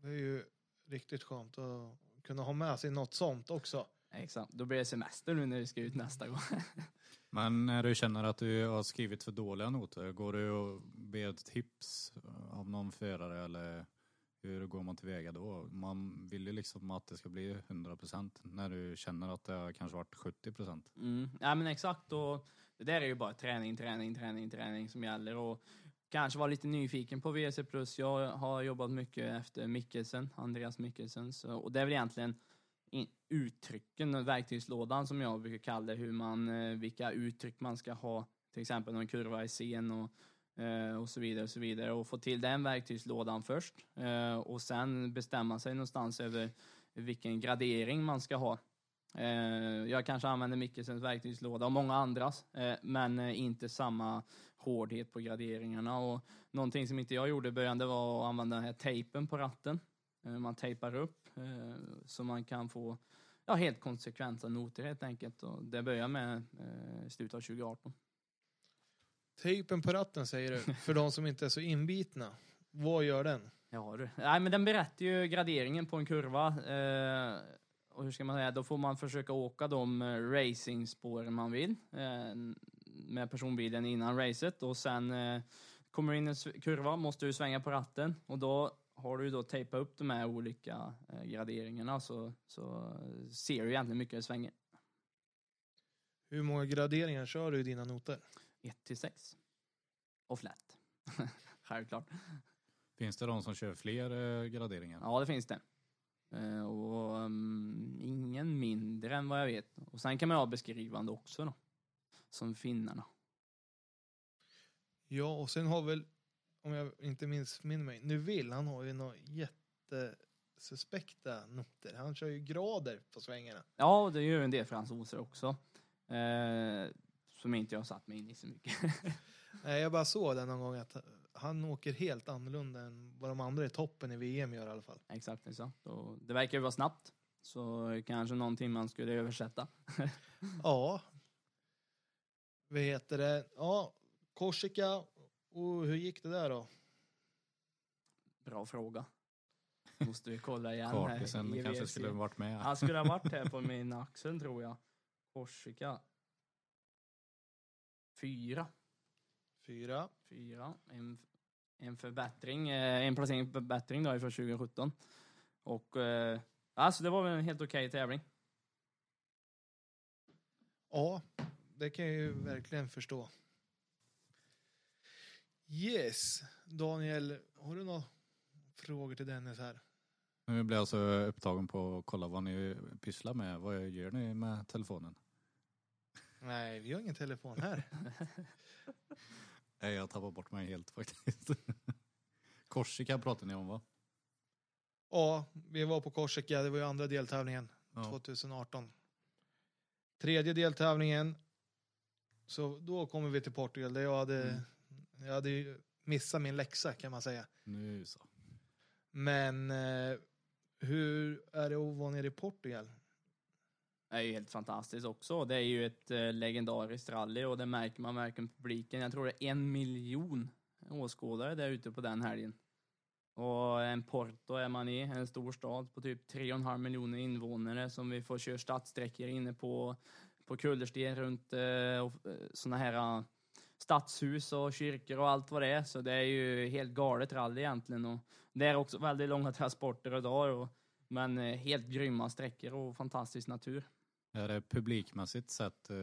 det är ju riktigt skönt att kunna ha med sig något sånt också. Exakt. Då blir det semester nu när vi ska ut nästa gång. Men när du känner att du har skrivit för dåliga noter, går du och ber tips av någon förare eller hur går man tillväga då? Man vill ju liksom att det ska bli 100% när du känner att det har kanske varit 70%. Mm. Ja men exakt och det där är ju bara träning, träning, träning, träning som gäller och kanske var lite nyfiken på plus. Jag har jobbat mycket efter Mikkelsen, Andreas Mikkelsen, så, och det är väl egentligen uttrycken verktygslådan som jag brukar kalla det, hur man, eh, vilka uttryck man ska ha, till exempel någon kurva i scen och, eh, och så vidare och så vidare och få till den verktygslådan först eh, och sen bestämma sig någonstans över vilken gradering man ska ha. Jag kanske använder Mickelsens verktygslåda och många andras, men inte samma hårdhet på graderingarna. Och någonting som inte jag gjorde i början, det var att använda den här tejpen på ratten. Man tejpar upp så man kan få ja, helt konsekventa noter helt enkelt. Och det börjar med i slutet av 2018. Tejpen på ratten säger du, för de som inte är så inbitna. Vad gör den? Ja du. Nej, men den berättar ju graderingen på en kurva. Eh, och hur ska man säga, då får man försöka åka de racingspåren man vill eh, med personbilen innan racet och sen eh, kommer in en kurva, måste du svänga på ratten och då har du då tejpat upp de här olika eh, graderingarna så, så ser du egentligen mycket det svänger. Hur många graderingar kör du i dina noter? 1 till 6. Och flat. Självklart. Finns det de som kör fler eh, graderingar? Ja, det finns det. Eh, och um, ingen mindre än vad jag vet. Och sen kan man ha beskrivande också då. Som finnarna. Ja, och sen har väl, om jag inte minns min mig, nu vill han har ju några jättesuspekta noter. Han kör ju grader på svängarna. Ja, det gör en del fransoser också. Eh, som inte jag satt mig in i så mycket. Nej, jag bara såg det någon gång att han åker helt annorlunda än vad de andra i toppen i VM gör i alla fall. Exakt. Och det verkar ju vara snabbt. Så kanske någonting man skulle översätta. ja. Vad heter det? Ja, Korsika. Och hur gick det där då? Bra fråga. Måste vi kolla igen Kartisen här. kanske skulle varit med. Han skulle ha varit här på min axel tror jag. Korsika. Fyra. Fyra. Fyra. En, en förbättring, eh, en placering förbättring då ifrån 2017. Och eh, alltså det var väl en helt okej okay tävling. Ja, det kan jag ju verkligen förstå. Yes, Daniel, har du några frågor till Dennis här? Nu blir alltså upptagen på att kolla vad ni pysslar med. Vad gör ni med telefonen? Nej, vi har ingen telefon här. Nej, jag tappar bort mig helt faktiskt. Korsika pratade ni om va? Ja, vi var på Korsika. Det var ju andra deltävlingen ja. 2018. Tredje deltävlingen. Så då kommer vi till Portugal där jag hade, mm. Jag hade missat min läxa kan man säga. Nu så. Men eh, hur är det att vara nere i Portugal? Det är ju helt fantastiskt också. Det är ju ett eh, legendariskt rally och det märker man verkligen på publiken. Jag tror det är en miljon åskådare där ute på den helgen. Och en Porto är man i, en stor stad på typ 3,5 miljoner invånare som vi får köra stadssträckor inne på, på kullersten runt eh, eh såna här stadshus och kyrkor och allt vad det är. Så det är ju helt galet rally egentligen. Och det är också väldigt långa transporter idag. Och, men eh, helt grymma sträckor och fantastisk natur. Är det publikmässigt sett eh,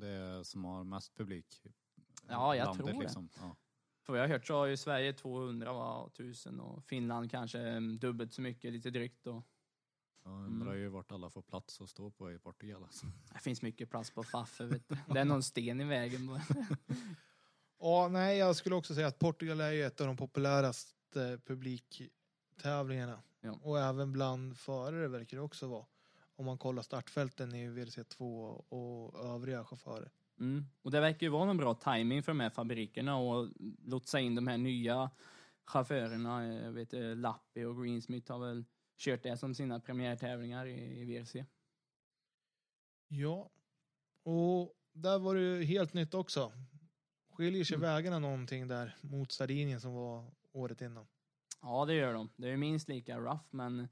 det som har mest publik? Ja, jag landet, tror det. Liksom? Ja. För vad jag har hört så har ju Sverige 200 var, 1000 och Finland kanske mm, dubbelt så mycket, lite drygt. Och, jag undrar mm. ju vart alla får plats att stå på i Portugal. Alltså. Det finns mycket plats på Faffe, vet du. Det är någon sten i vägen. ja, nej, jag skulle också säga att Portugal är ju ett av de populäraste publiktävlingarna. Ja. Och även bland förare verkar det också vara om man kollar startfälten i WRC2 och övriga chaufförer. Mm. Och det verkar ju vara en bra timing för de här fabrikerna och lotsa in de här nya chaufförerna. Jag vet Lappi och Greensmith har väl kört det som sina premiärtävlingar i, i VRC. Ja, och där var det helt nytt också. Skiljer sig mm. vägarna någonting där mot Sardinien som var året innan? Ja, det gör de. Det är minst lika rough, men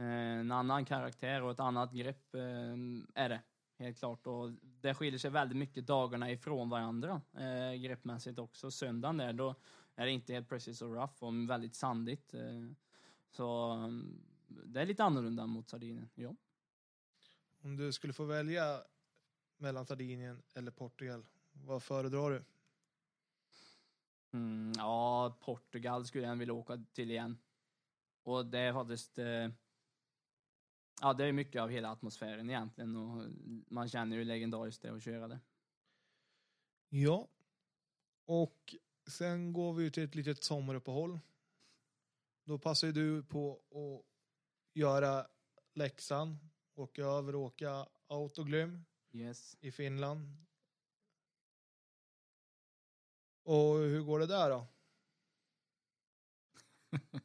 Eh, en annan karaktär och ett annat grepp eh, är det. Helt klart. Och det skiljer sig väldigt mycket dagarna ifrån varandra eh, greppmässigt också. Söndagen där, då är det inte helt precis så rough och väldigt sandigt. Så um, det är lite annorlunda mot Sardinien, ja. Om du skulle få välja mellan Sardinien eller Portugal, vad föredrar du? Mm, ja, Portugal skulle jag vilja åka till igen. Och det är faktiskt... Eh, ja, det är mycket av hela atmosfären egentligen och man känner ju legendariskt det att köra det. Ja. Och sen går vi till ett litet sommaruppehåll. Då passar ju du på att göra läxan, åka över och åka autoglym Yes. i Finland. Och hur går det där då?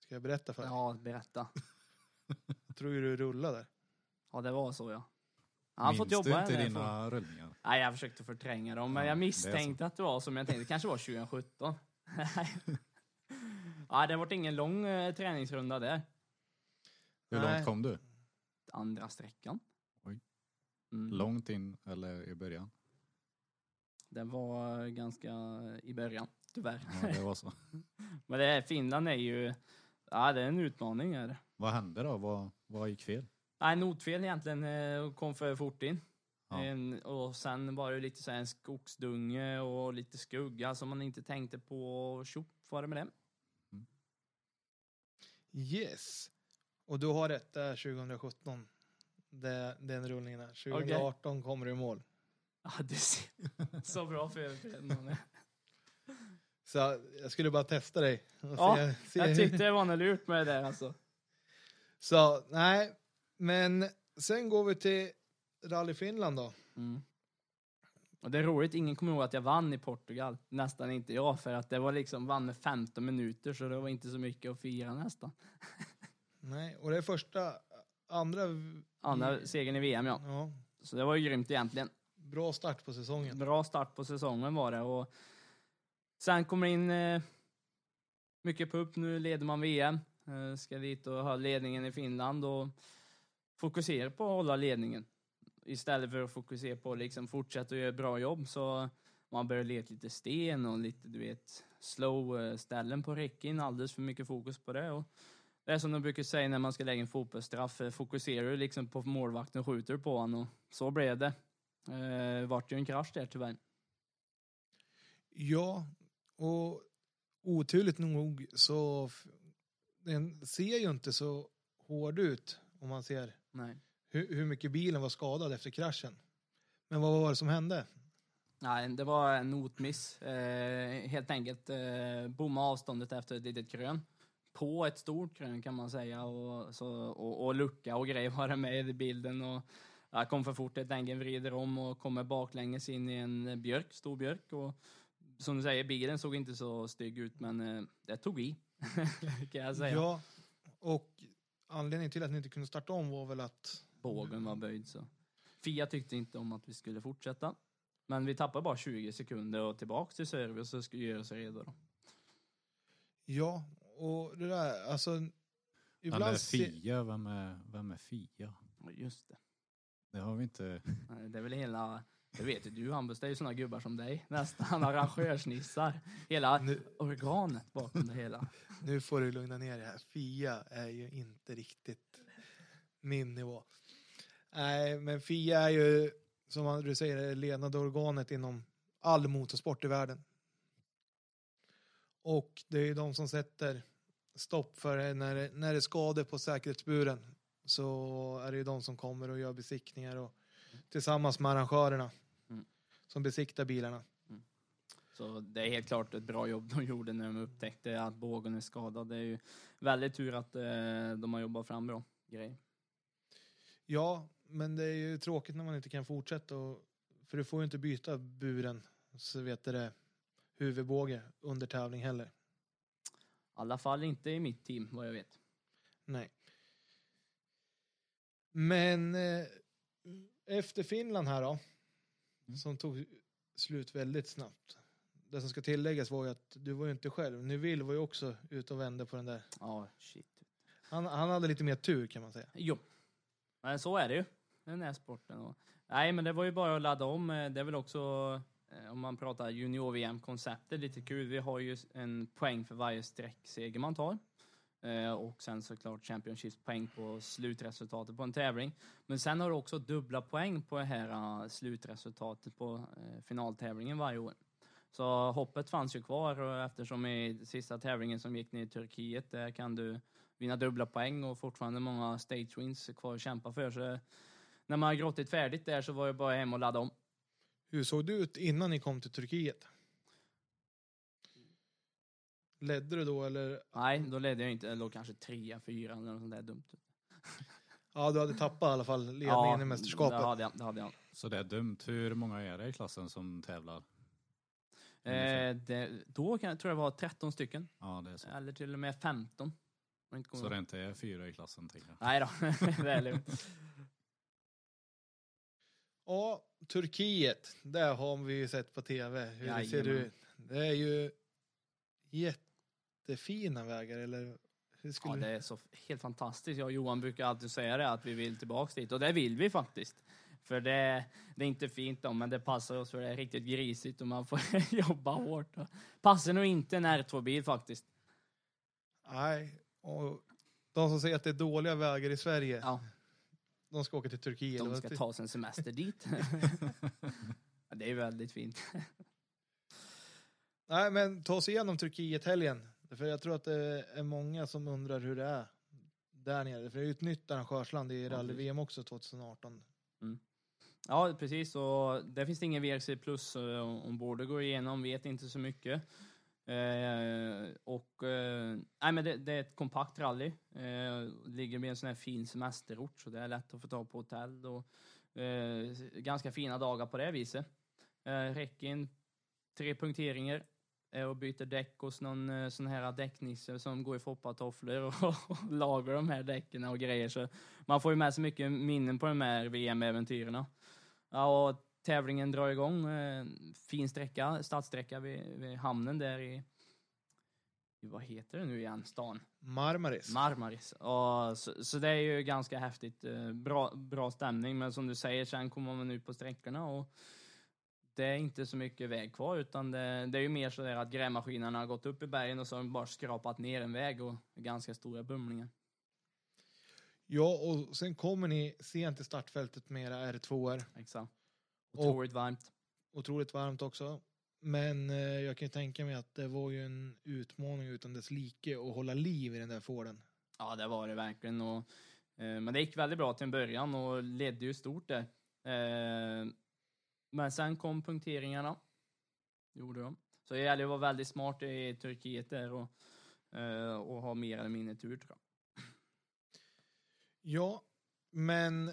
Ska jag berätta för dig? Ja, berätta. Jag tror ju du rullade. Ja, det var så ja. Han har Minns fått jobba du inte här dina rullningar? Nej, jag försökte förtränga dem, men Ja, jag det är misstänkte att det var som jag tänkte. Det kanske var 2017. ja, det varit ingen lång eh, träningsrunda där. Hur Nej. långt kom du? Andra sträckan. Oj. Mm. Långt in eller i början? Det var ganska i början, tyvärr. Ja, det var så. Men det är, Finland är ju, ja det är en utmaning är det. Vad hände då? Vad, vad gick fel? Nej, notfel egentligen, eh, kom för fort in. Ja. En, och sen var det lite så här en skogsdunge och lite skugga som man inte tänkte på. och Tjopp var det med det. Yes. Och du har rätt, det är 2017. Det, den rullningen är. 2018 kommer du i mål. Ja, det ser så bra förberedande. Så jag skulle bara testa dig. Ja, se- se- Jag tyckte det var något lurt med det där alltså. Så nej, men sen går vi till Rally Finland då. Mm. Och det är roligt, ingen kommer ihåg att jag vann i Portugal. Nästan inte jag, för att det var liksom, vann med 15 minuter, så det var inte så mycket att fira nästan. Nej, och det är första, andra... Andra segern i VM, ja. Ja, Så det var ju grymt egentligen. bra start på säsongen. Bra start på säsongen var det. Och sen kommer in eh, mycket pupp. Nu leder man VM. Eh, ska dit och ha ledningen i Finland och fokusera på att hålla ledningen. Istället för att fokusera på att liksom fortsätta att göra ett bra jobb så man börjar leta lite sten och lite, du vet, slow eh, ställen på räcken. Alldeles för mycket fokus på det. Och det är som de brukar säga när man ska lägga en fotbollsstraff. eh, Fokuserar du liksom på målvakten och skjuter på honom. Och så blev det. Eh, vart ju en krasch där tyvärr. Ja, och oturligt nog så den ser ju inte så hård ut om man ser Nej. Hur, hur mycket bilen var skadad efter kraschen. Men vad var det som hände? Nej, det var en notmiss. Eh, helt enkelt eh, bomma avståndet efter ett litet krön. På ett stort krön kan man säga. Och, så, och, och lucka och grejer var det med i bilden. Och jag kom för fort helt enkelt, vrider om och kommer baklänges in i en björk, stor björk. Och som du säger, bilen såg inte så stygg ut men eh, det tog i. kan jag säga. Ja, och anledningen till att ni inte kunde starta om var väl att Bågen var böjd så. Fia tyckte inte om att vi skulle fortsätta. Men vi tappade bara 20 sekunder och tillbaks till service och skulle göra oss redo då. ja, och det där, alltså Vem är ibland Fia? Vem är, vem är Fia? Just det. Det har vi inte. Nej, Det är väl hela, det vet ju du Hampus, det är ju såna gubbar som dig. Nästan arrangörsnissar. Hela nu, organet bakom det hela. nu får du lugna ner dig här. Fia är ju inte riktigt min nivå. Nej, men Fia är ju, som du säger, det ledande organet inom all motorsport i världen. Och det är ju de som sätter stopp för när det, när det är skador på säkerhetsburen. Så är det ju de som kommer och gör besiktningar och tillsammans med arrangörerna Mm. som besiktar bilarna. Så det är helt klart ett bra jobb de gjorde när de upptäckte att bågen är skadad. Det är ju väldigt tur att eh, de har jobbat fram bra grejer. Ja, men det är ju tråkigt när man inte kan fortsätta. Och, för du får ju inte byta buren, så vet du det, huvudbåge under tävling heller. I alla fall inte i mitt team vad jag vet. Nej. Men eh, efter Finland här då, Mm. som tog slut väldigt snabbt. Det som ska tilläggas var ju att du var ju inte själv. Neville var ju också ute och vände på den där. Ja, shit. Han, han hade lite mer tur kan man säga. Jo. Men så är det ju. Den här sporten. Och, nej, men det var ju bara att ladda om. Eh, det är väl också, eh, om man pratar junior-VM-konceptet, lite kul. Vi har ju en poäng för varje sträckseger man tar. Eh, och sen såklart Championships-poäng på slutresultatet på en tävling. Men sen har du också dubbla poäng på det här slutresultatet på finaltävlingen varje år. Så hoppet fanns ju kvar och eftersom i sista tävlingen som gick ner i Turkiet, där kan du vinna dubbla poäng och fortfarande många stage wins kvar att kämpa för. Så när man har grottit färdigt där så var det bara hem och ladda om. Hur såg det ut innan ni kom till Turkiet? Ledde du då eller? Nej, då ledde jag inte. Jag låg kanske trea, fyra eller något sånt där dumt. Ja, du hade tappat i alla fall ledningen ja, i mästerskapet. Det hade jag. Det hade jag. Så det är dumt. Hur många är det i klassen som tävlar? Eh, det, då kan, jag tror jag det var 13 stycken. Ja, det är så. Eller till och med 15. Om inte kommer Så det inte är fyra i klassen, tänker jag. Nej då, det är lugnt. Ja, Turkiet. Där har vi ju sett på tv hur det ser Jajamän. ut. Det är ju jättefina vägar, eller hur skulle Ja, det är så helt fantastiskt. Jag och Johan brukar alltid säga det, att vi vill tillbaks dit. Och det vill vi faktiskt. För det, det är inte fint då, men det passar oss för det är riktigt grisigt och man får jobba hårt. Passar nog inte en R2-bil faktiskt. Nej, och de som säger att det är dåliga vägar i Sverige, Ja, de ska åka till Turkiet. de ska ta sin semester dit. Ja, det är väldigt fint. Nej, men ta oss igenom Turkiet-helgen. För jag tror att det är många som undrar hur det är där nere. För det är ju ett nytt arrangörsland i rally-VM också 2018. Ja, precis. Och där finns det ingen VRC plus eh, ombord. Det går igenom, vet inte så mycket. Eh, och eh, nej, men det, det är ett kompakt rally. Eh, ligger med en sån här fin semesterort, så det är lätt att få tag på hotell och eh, ganska fina dagar på det viset. Eh, tre punkteringar eh, och byter däck hos någon eh, sån här däcknisse som går i foppatofflor och, och lagar de här däcken och grejer. Så man får ju med sig mycket minnen på de här VM-äventyren. Ja, och tävlingen drar igång. Eh, fin sträcka, startsträcka vid, vid hamnen där i, i, vad heter det nu igen, stan? Marmaris. Marmaris. Och, så, så det är ju ganska häftigt. Eh, Bra, bra stämning, men som du säger, sen kommer man ut på sträckorna och det är inte så mycket väg kvar, utan det, det är ju mer så där att grävmaskinerna har gått upp i bergen och så har de bara skrapat ner en väg och ganska stora bumlingar. ja, och sen kommer ni sent till startfältet med era R2R. Exakt. Och- Otroligt varmt. Otroligt varmt också. Men eh, jag kan ju tänka mig att det var ju en utmaning utan dess like att hålla liv i den där Forden. Ja, det var det verkligen. Och, eh, men det gick väldigt bra till en början och ledde ju stort där. Eh, men sen kom punkteringarna. Gjorde de. Så det gäller att vara väldigt smart i Turkiet där och, eh, och ha mer eller mindre tur tror jag. Ja, men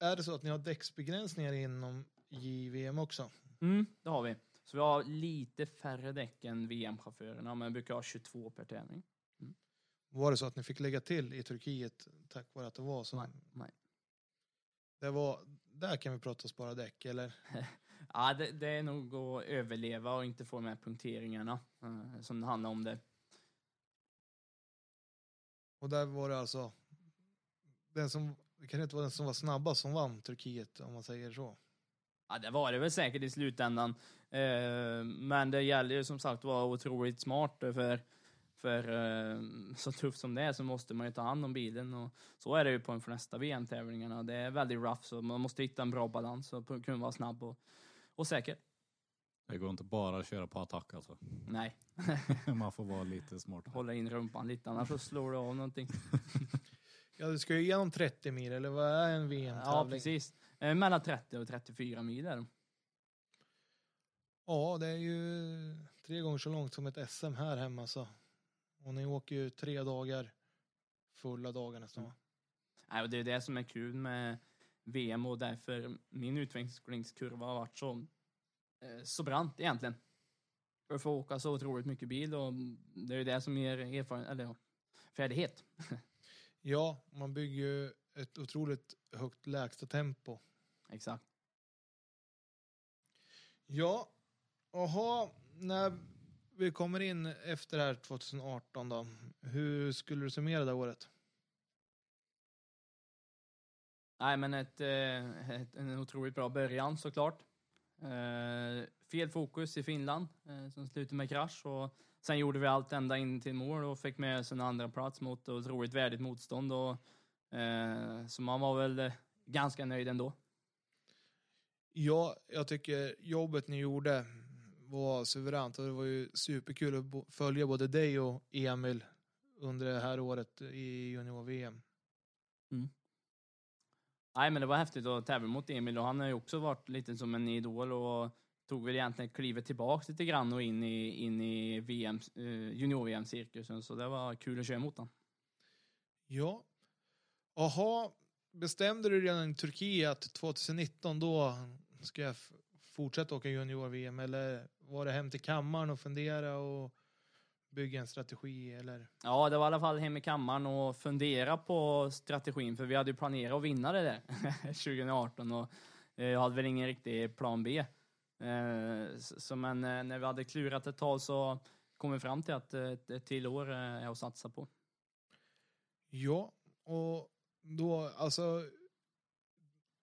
är det så att ni har däcksbegränsningar inom JVM också? Mm, det har vi. Så vi har lite färre däck än VM-chaufförerna, men vi brukar ha 22 per tävling. Var det så att ni fick lägga till i Turkiet tack vare att det var så? Nej, nej. Det var, där kan vi prata spara däck, eller? Ja, det, det är nog att överleva och inte få här punkteringarna eh, som det handlar om det. Och där var det alltså den som, det kan inte vara den som var snabbast som vann Turkiet om man säger så. Ja, det var det väl säkert i slutändan. Eh, men det gäller ju som sagt att vara otroligt smart för, för eh, så tufft som det är så måste man ju ta hand om bilen och så är det ju på de flesta VM-tävlingarna. Det är väldigt rough så man måste hitta en bra balans och kunna vara snabb och, och säker. Det går inte bara att köra på attack alltså. Nej, Man får vara lite smart. hålla in rumpan lite annars så slår du av någonting. Ja, du ska ju igenom 30 mil, eller vad är en Ja, VM-tävling? precis. Eh, mellan 30 och 34 mil är de. Ja, det är ju tre gånger så långt som ett SM här hemma så. Och ni åker ju tre dagar, fulla dagar nästan va? Nej, och det är det som är kul med VM och därför min utvecklingskurva har varit så, eh, så brant egentligen. Att få åka så otroligt mycket bil och det är ju det som ger erfarenhet, eller ja, färdighet. Ja, man bygger ju ett otroligt högt lägsta tempo. Exakt. Ja, jaha, när vi kommer in efter det här 2018 då, hur skulle du summera det året? Nej, men ett, eh, ett, en otroligt bra början såklart. Eh, fel fokus i Finland eh, som slutade med krasch. Och sen gjorde vi allt ända in till mål och fick med oss en andra plats mot otroligt värdigt motstånd. Och, eh, så man var väl eh, ganska nöjd ändå. Ja, jag tycker jobbet ni gjorde var suveränt och det var ju superkul att följa både dig och Emil under det här året i junior-VM. Nej, men det var häftigt att tävla mot Emil och han har ju också varit lite som en idol och tog väl egentligen klivet tillbaks lite grann och in i, in i VM, eh, junior-VM-cirkusen. Så det var kul att köra mot honom. Ja. Jaha, bestämde du redan i Turkiet 2019 då ska jag fortsätta åka junior-VM eller var det hem till kammaren och fundera och bygga en strategi eller? Ja, det var i alla fall hem i kammaren och fundera på strategin, för vi hade ju planerat att vinna det där 2018 och eh, jag hade väl ingen riktig plan B. Eh, Så, men eh, när vi hade klurat ett tag så kom vi fram till att ett, till år är att satsa på. Ja, och då alltså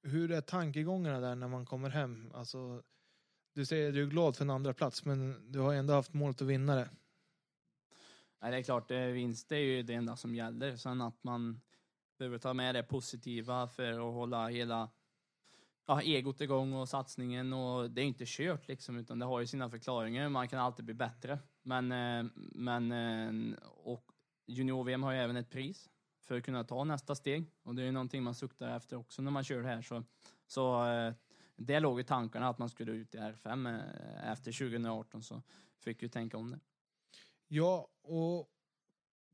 hur är tankegångarna där när man kommer hem? Alltså, du säger att du är glad för en andra plats men du har ändå haft målet att vinna det. Nej, det är klart, eh, vinst är ju det enda som gäller. Sen att man behöver ta med det positiva för att hålla hela ja, egot igång och satsningen. Och det är inte kört liksom, utan det har ju sina förklaringar. Man kan alltid bli bättre. Men, eh, men eh, och junior-VM har ju även ett pris för att kunna ta nästa steg. Och det är ju någonting man suktar efter också när man kör här. Så, så eh, det låg i tankarna att man skulle ut i R5 eh, efter 2018 så fick vi tänka om det. Ja, och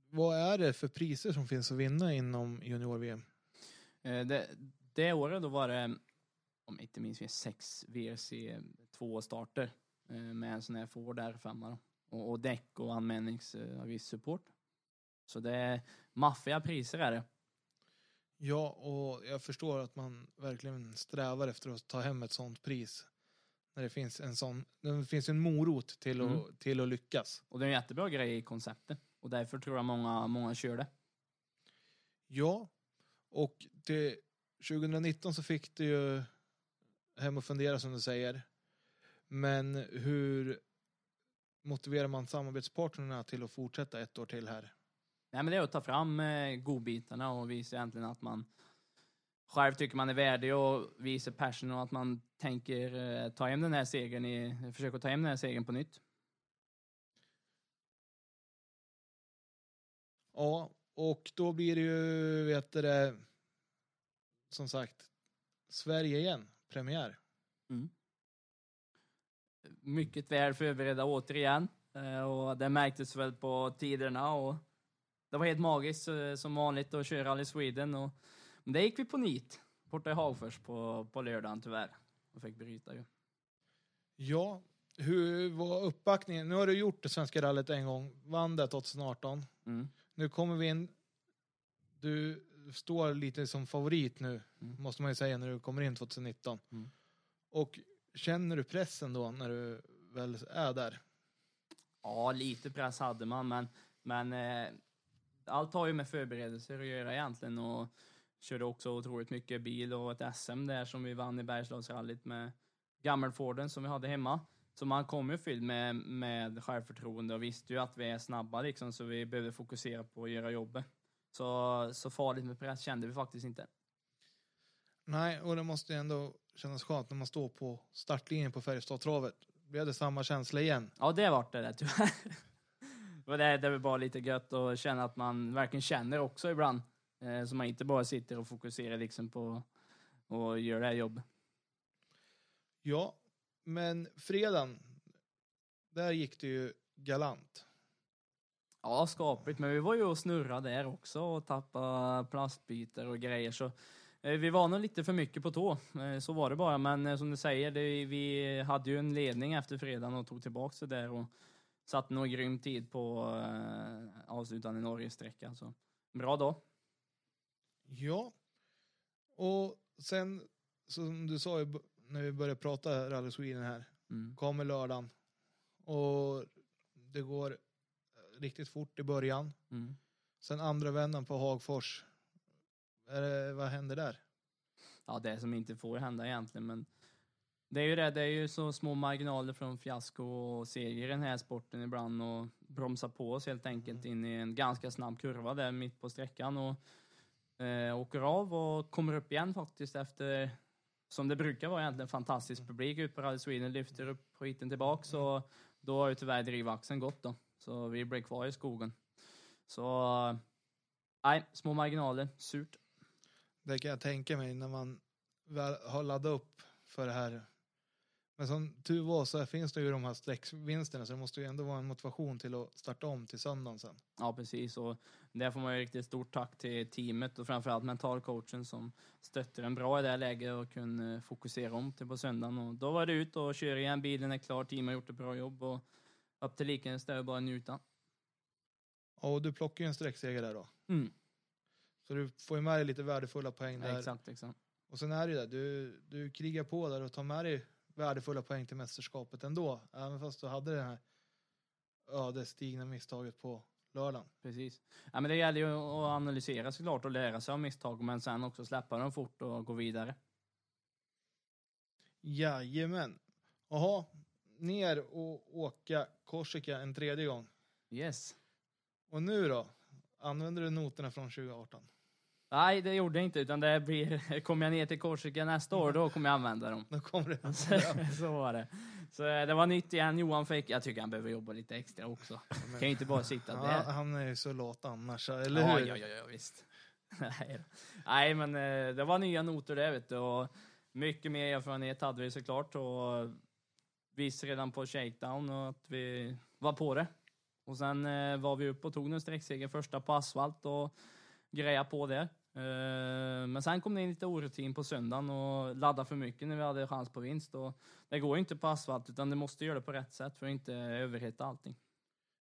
vad är det för priser som finns att vinna inom junior-VM? Det, det året då var det, om inte minns fel, sex VRC 2-starter eh, med en sån här Ford R5 då. och, och däck och anmälningsavgiftssupport. Så det är maffiga priser är det. Ja, och jag förstår att man verkligen strävar efter att ta hem ett sånt pris. När det finns en sån, det finns en morot till, att, Mm. till att lyckas. Och det är en jättebra grej i konceptet. Och därför tror jag många, många kör det. Ja, och till 2019 så fick du ju hem och fundera som du säger. Men hur motiverar man samarbetspartnerna till att fortsätta ett år till här? Nej men det är att ta fram eh, godbitarna och visa egentligen att man själv tycker man är värdig och visa passion och att man tänker eh, ta hem den här segern i, försöka ta hem den här segern på nytt. Ja, och då blir det ju, vet du det, som sagt, Sverige igen, premiär. mycket väl förberedda återigen. Eh, Och det märktes väl på tiderna och det var helt magiskt eh, som vanligt att köra Rally Sweden. Och, men det gick vi på nit borta i Hagfors på, på lördagen tyvärr. Och fick bryta ju. Ja, hur var uppbackningen? Nu har du gjort det svenska rallyt en gång, vann det 2018. Mm. Nu kommer vi in, du står lite som favorit nu, Mm. måste man ju säga, när du kommer in 2019. Mm. Och känner du pressen då när du väl är där? Ja, lite press hade man, men, men eh, allt har ju med förberedelser att göra egentligen. Och körde också otroligt mycket bil och ett SM där som vi vann i Bergslagsrallyt med gammelforden som vi hade hemma. Så man kom ju fylld med, med självförtroende och visste ju att vi är snabba liksom, så vi behövde fokusera på att göra jobbet. Så, så farligt med press kände vi faktiskt inte. Nej, och det måste ju ändå kännas skönt när man står på startlinjen på Färjestadtravet. Blev det samma känsla igen? Ja, det vart det där tyvärr. Och det, det är väl bara lite gött att känna att man verkligen känner också ibland. Eh, så man inte bara sitter och fokuserar liksom på att göra det här jobbet. Ja, men fredagen, där gick det ju galant. Ja, skapligt. Men vi var ju och snurrade där också och tappade plastbitar och grejer. Så eh, vi var nog lite för mycket på tå. Eh, så var det bara. Men eh, som du säger, det, vi hade ju en ledning efter fredagen och tog tillbaka det där och satte nog grym tid på eh, avslutande Norge-sträckan. Så bra dag. Ja, och sen som du sa b- när vi började prata Rally Sweden här, Mm. kommer lördagen och det går riktigt fort i början. Mm. Sen andra vändan på Hagfors. Det, vad händer där? ja, det som inte får hända egentligen, men Det är ju det, det är ju så små marginaler från fiasko och seger i den här sporten ibland och bromsa på oss helt enkelt in i en ganska snabb kurva där mitt på sträckan och eh, åker av och kommer upp igen faktiskt efter, som det brukar vara egentligen, fantastisk publik ut på Rally Sweden, lyfter upp skiten tillbaks och då har ju tyvärr drivaxeln gått då. Så vi blev kvar i skogen. Så, nej, små marginaler, surt. Det kan jag tänka mig när man väl har laddat upp för det här. Men som tur var så finns det ju de här sträckvinsterna så det måste ju ändå vara en motivation till att starta om till söndagen sen. Ja, precis. Och där får man ju riktigt stort tack till teamet och framförallt mentalcoachen som stötte en bra i det här läget och kunde fokusera om till på söndagen. Och då var det ut och köra igen, bilen är klar, teamet har gjort ett bra jobb och upp till Likenäs där och bara njuta. Och du plockar ju en sträckseger där då. Mm. Så du får ju med dig lite värdefulla poäng där. Exakt, exakt. Och sen är det ju det, du, du krigar på där och tar med dig värdefulla poäng till mästerskapet ändå. Även fast du hade det här ödesdigra misstaget på lördagen. Precis. Ja, men det gäller ju att analysera såklart och lära sig av misstag, men sen också släppa dem fort och gå vidare. Jajamän. Jaha, ner och åka Korsika en tredje gång. Yes. Och nu då? Använder du noterna från 2018? Nej, det gjorde jag inte, utan det blir, kommer jag ner till Korsika nästa år, då kommer jag använda dem. Då kommer det. Så, så var det. Så eh, det var nytt igen. Johan fick, jag tycker han behöver jobba lite extra också. Kan ju inte bara sitta Ja, där. han är ju så lat annars, eller ja, hur? Ja, ja, ja, visst. Nej, men eh, det var nya noter det, vet du. Och mycket mer erfarenhet hade vi såklart. Och visste redan på shakedown och att vi var på det. Och sen eh, var vi upp och tog en sträckseger första på asfalt och greja på det. Eh, Men sen kom det in lite orutin på söndagen och ladda för mycket när vi hade chans på vinst. Och det går ju inte på asfalt utan du måste göra det på rätt sätt för att inte överhetta allting.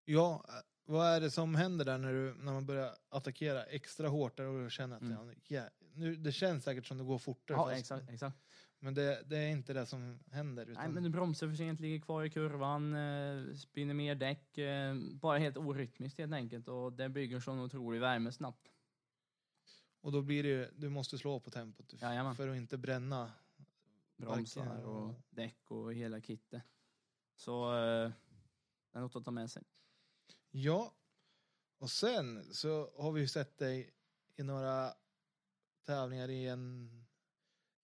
Ja, vad är det som händer där när, du, när man börjar attackera extra hårt och känner att Mm. ja, nu, det känns säkert som det går fortare. Ja, fast- exakt, exakt. Men det, det är inte det som händer. Utan, Nej, men du bromsar för sent, ligger kvar i kurvan, eh, spinner mer däck. Eh, bara helt orytmiskt helt enkelt och det bygger sån otrolig värme snabbt. Och då blir det ju- du måste slå på tempot Jajamän. för att inte bränna. Bromsar Varken- och däck och hela kittet. Så eh, det är något att ta med sig. Ja, och sen så har vi ju sett dig i några tävlingar i en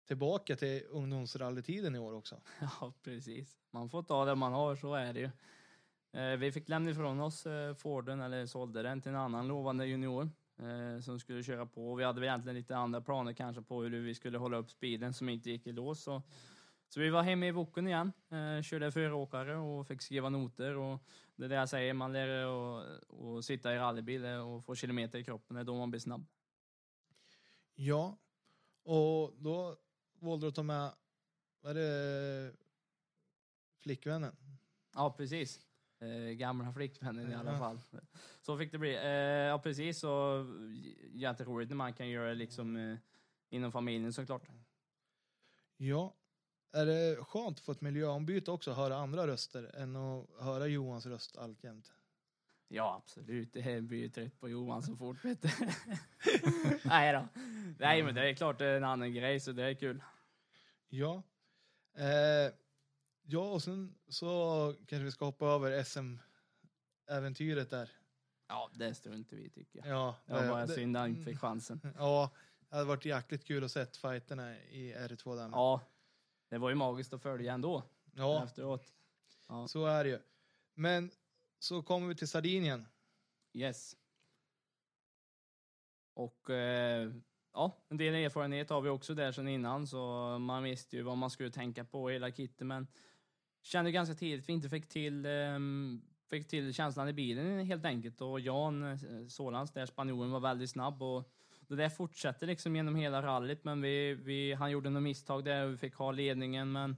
tillbaka till ungdomsrallytiden i år också. Ja, precis. Man får ta det man har, så är det ju. Eh, vi fick lämna ifrån oss eh, Forden, eller sålde den till en annan lovande junior eh, som skulle köra på. Vi hade väl egentligen lite andra planer kanske på hur vi skulle hålla upp speeden som inte gick i lås. Så, så vi var hemma i Woken igen, körde föråkare och fick skriva noter. Och det är det jag säger, man lär att- att sitta i rallybil och få kilometer i kroppen, det är då man blir snabb. Ja, och då valde du att ta med, vad är det, flickvännen? Ja, precis. Eh, gamla flickvännen i alla fall. Så fick det bli. Eh, ja, precis. Och jätteroligt när man kan göra det liksom eh, inom familjen såklart. Ja, är det skönt att få ett miljöombyte också, höra andra röster än att höra Johans röst alltjämt? Ja, absolut. Det blir ju trött på Johan så fort, vet du. Nej då. Nej, men det är klart det är en annan grej, så det är kul. Ja. Eh, ja, och sen så kanske vi ska hoppa över SM-äventyret där. Ja, det struntar vi tycker jag. Ja, Det var eh, bara det- synd att han inte fick chansen. Ja, det hade varit jäkligt kul att se fighterna i R2 där. Ja, det var ju magiskt att följa ändå, ja efteråt. Ja, så är det ju. Men så kommer vi till Sardinien. yes. Och eh, ja, en del erfarenhet har vi också där sedan innan, så man visste ju vad man skulle tänka på hela kittet, men kände ganska tidigt att vi inte fick till, ehm, fick till känslan i bilen helt enkelt. Och Jan eh, Solans, där spanjoren, var väldigt snabb och det där fortsätter liksom genom hela rallyt, men vi, vi, han gjorde något misstag där och vi fick ha ledningen, men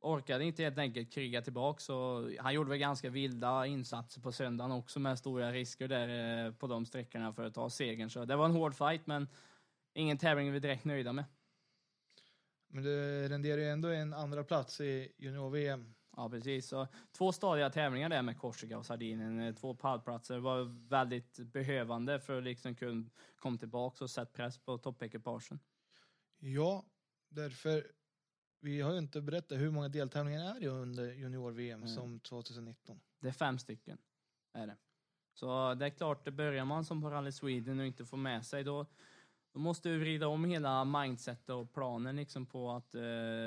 orkade inte helt enkelt kriga tillbaka. Så han gjorde väl ganska vilda insatser på söndagen också med stora risker där eh, på de sträckorna för att ta segern. Så det var en hård fight, men ingen tävling vi är direkt nöjda med. Men det renderar ju ändå en andra plats i junior-VM. Ja, precis. Så två stadiga tävlingar där med Korsika och Sardinien. eh, Två pallplatser var väldigt behövande för att liksom kunna komma tillbaka och sätta press på toppekipagen. Ja, därför vi har ju inte berättat hur många deltävlingar är det under junior-VM Mm. som 2019. Det är fem stycken. Är det. Så det är klart, det börjar man som på Rally Sweden och inte får med sig, då, då måste du vrida om hela mindsetet och planen liksom på att eh,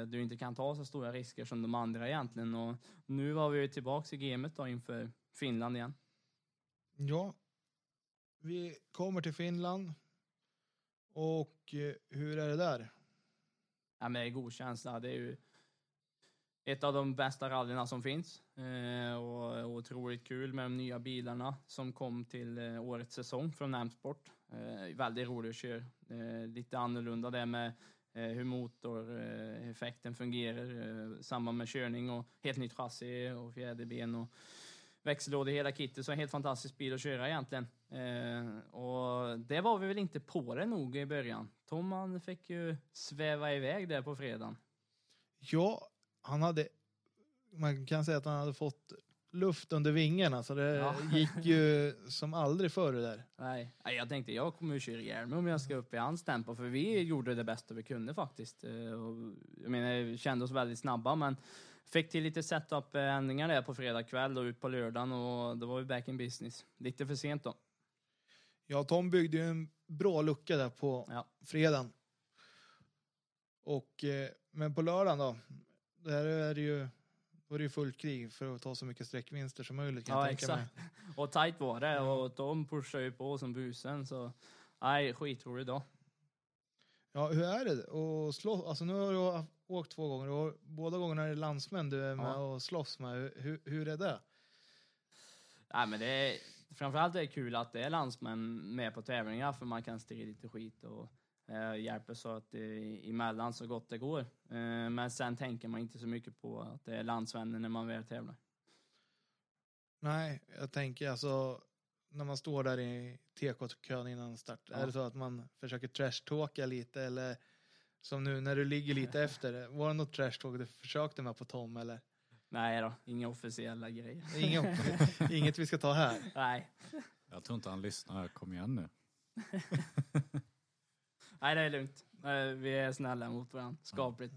du inte kan ta så stora risker som de andra egentligen. Och nu var vi ju tillbaks i gamet då inför Finland igen. Ja, vi kommer till Finland. Och eh, hur är det där? Ja, men det är god känsla. Det är ju ett av de bästa rallyna som finns. Eh, och otroligt kul med de nya bilarna som kom till eh, årets säsong från Namsport. Eh, väldigt roligt att köra. Eh, lite annorlunda det med eh, hur motoreffekten fungerar eh, i samband med körning och helt nytt chassi och fjäderben och växellåda i hela kittet. Så en helt fantastisk bil att köra egentligen. Eh, och det var vi väl inte på det nog i början. Tom han fick ju sväva iväg där på fredagen. Ja, han hade, man kan säga att han hade fått luft under vingarna så det Ja. gick ju som aldrig förr det där. Nej, nej, jag tänkte jag kommer ju köra ihjäl mig om jag ska upp i hans tempo, för vi gjorde det bästa vi kunde faktiskt. Eh, Och, jag menar, vi kände oss väldigt snabba, men fick till lite setup-ändringar där på fredag kväll och ut på lördagen och då var vi back in business. Lite för sent då. Ja, Tom byggde ju en bra lucka där på Ja. fredagen. Och, eh, men på lördagen då, där är det ju, då är det ju fullt krig för att ta så mycket sträckvinster som möjligt kan Ja, jag tänka mig. exakt. Och tight var det och Tom pushade ju på som busen, så nej, skitroligt då. Ja, hur är det att slåss? Alltså nu har du åkt två gånger och båda gångerna är det landsmän du är med Ja. och slåss med. Hur, hur är det? Nej, men det är, framförallt är det kul att det är landsmän med på tävlingar för man kan strida lite skit och eh, hjälper så att det är emellan så gott det går. Eh, men sen tänker man inte så mycket på att det är landsvänner när man väl tävlar. Nej, jag tänker alltså när man står där i TK-kön innan start. Ja. Är det så att man försöker trashtalka lite eller som nu när du ligger lite efter. Var det något trashtalk du försökte med på Tom eller? Nej då, inga officiella grejer. Inget, inget vi ska ta här. Nej. Jag tror inte han lyssnar. Kom igen nu. Nej, det är lugnt. Vi är snälla mot varandra. Skapligt.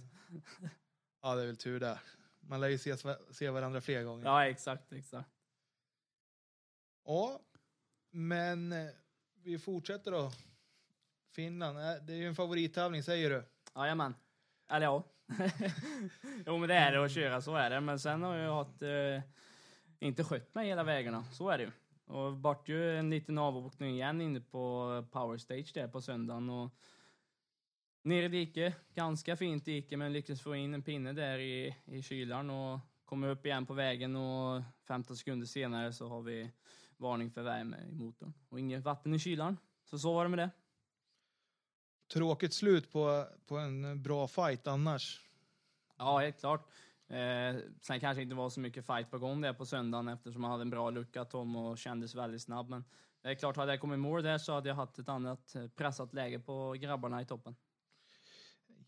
Ja, det är väl tur det. Man lär ju se, se varandra fler gånger. Ja, exakt, exakt. Ja, men eh, vi fortsätter då. Finland, eh, det är ju en favorittävling säger du. Jajamän. Eller ja. jo men det är det att köra, så är det. Men sen har jag haft, eh, inte skött mig hela vägarna, så är det ju. Och vart ju en liten avåkning igen inne på Power Stage där på söndagen. Och ner i dike, ganska fint dike, men lyckades få in en pinne där i, i kylan och kommer upp igen på vägen och 15 sekunder senare så har vi varning för värme i motorn. Och inget vatten i kylan. Så så var det med det. Tråkigt slut på, på en bra fight annars. Ja, helt klart. Eh, sen kanske inte var så mycket fight på gång där på söndagen eftersom han hade en bra lucka Tom och kändes väldigt snabb. Men det är klart, hade jag kommit mål där så hade jag haft ett annat eh, pressat läge på grabbarna i toppen.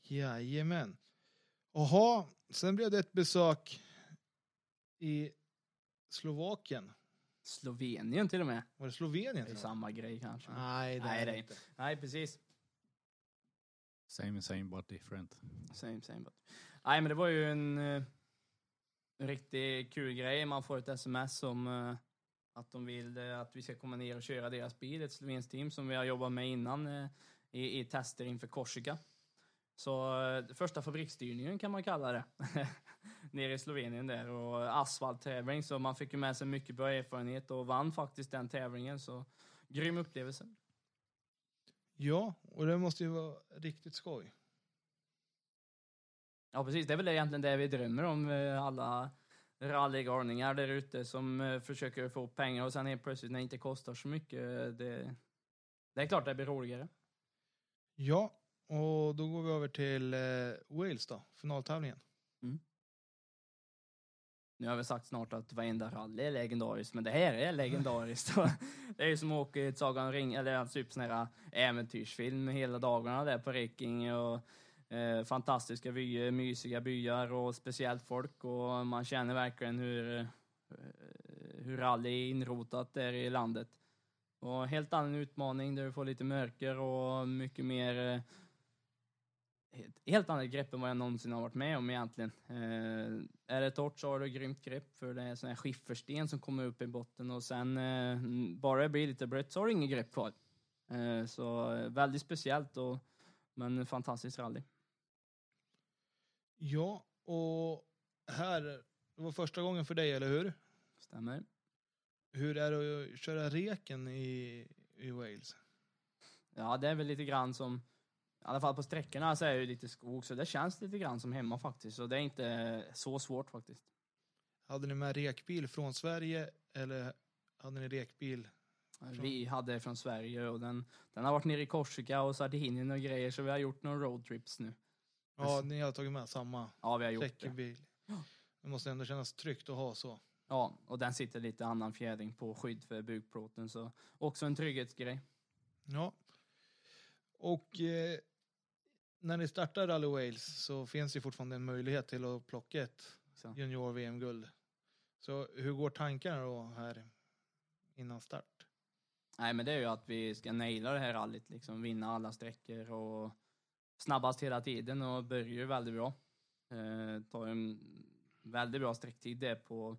Jajamän. Jaha, sen blev det ett besök i Slovakien. Slovenien till och med. Var det Slovenien? Det är samma grej kanske. Nej, det Nej, är det inte. Nej, precis. Same same but different. Same, same. But. Nej, men det var ju en eh, riktigt kul grej. Man får ett sms om uh, att de vill uh, att vi ska komma ner och köra deras bil, ett slovenskt team som vi har jobbat med innan uh, i, i tester inför Korsika. Så första fabriksstyrningen kan man kalla det. Nere i Slovenien där och asfalttävling så man fick ju med sig mycket bra erfarenhet och vann faktiskt den tävlingen så grym upplevelse. Ja, och det måste ju vara riktigt skoj. Ja, precis. Det är väl egentligen det vi drömmer om, eh, alla rallygalningar där ute som eh, försöker få pengar och sen helt plötsligt när det inte kostar så mycket, eh, det, det är klart det blir roligare. Ja, och då går vi över till Wales då, finaltävlingen. Nu har vi sagt snart att varenda rally är legendariskt, men det här är legendariskt. det är ju som att åka i ett Sagan ring, eller typ sån här äventyrsfilm hela dagarna där på Reking och eh, fantastiska vyer, eh, mysiga byar och speciellt folk och man känner verkligen hur, eh, hur rally är inrotat där i landet. Och helt annan utmaning där du får lite mörker och mycket mer eh, helt annat grepp än vad jag någonsin har varit med om egentligen. Eh, är det torrt så har du grymt grepp för det är sån här skiffersten som kommer upp i botten och sen eh, bara det blir lite blött så har du inget grepp kvar. Eh, så väldigt speciellt och men fantastiskt rally. Ja, och här, det var första gången för dig, eller hur? Stämmer. Hur är det att köra reken i, i Wales? Ja, det är väl lite grann som, i alla fall på sträckorna så är det lite skog, så det känns lite grann som hemma faktiskt. Så det är inte så svårt faktiskt. Hade ni med rekbil från Sverige eller hade ni rekbil? Vi hade från Sverige och den, den har varit nere i Korsika och Sardinien och grejer, så vi har gjort några roadtrips nu. Ja, ni har tagit med samma Ja, vi har gjort det. räckebil. Det måste ändå kännas tryggt att ha så. Ja, och den sitter lite annan fjädring på skydd för bukplåten, så också en trygghetsgrej. Ja. Och eh, när ni startar Rally Wales så finns det fortfarande en möjlighet till att plocka ett junior-VM-guld. Så hur går tankarna då här innan start? Nej, men det är ju att vi ska naila det här rallyt, liksom vinna alla sträckor och snabbast hela tiden och börjar ju väldigt bra. Eh, tar en väldigt bra sträcktid det på,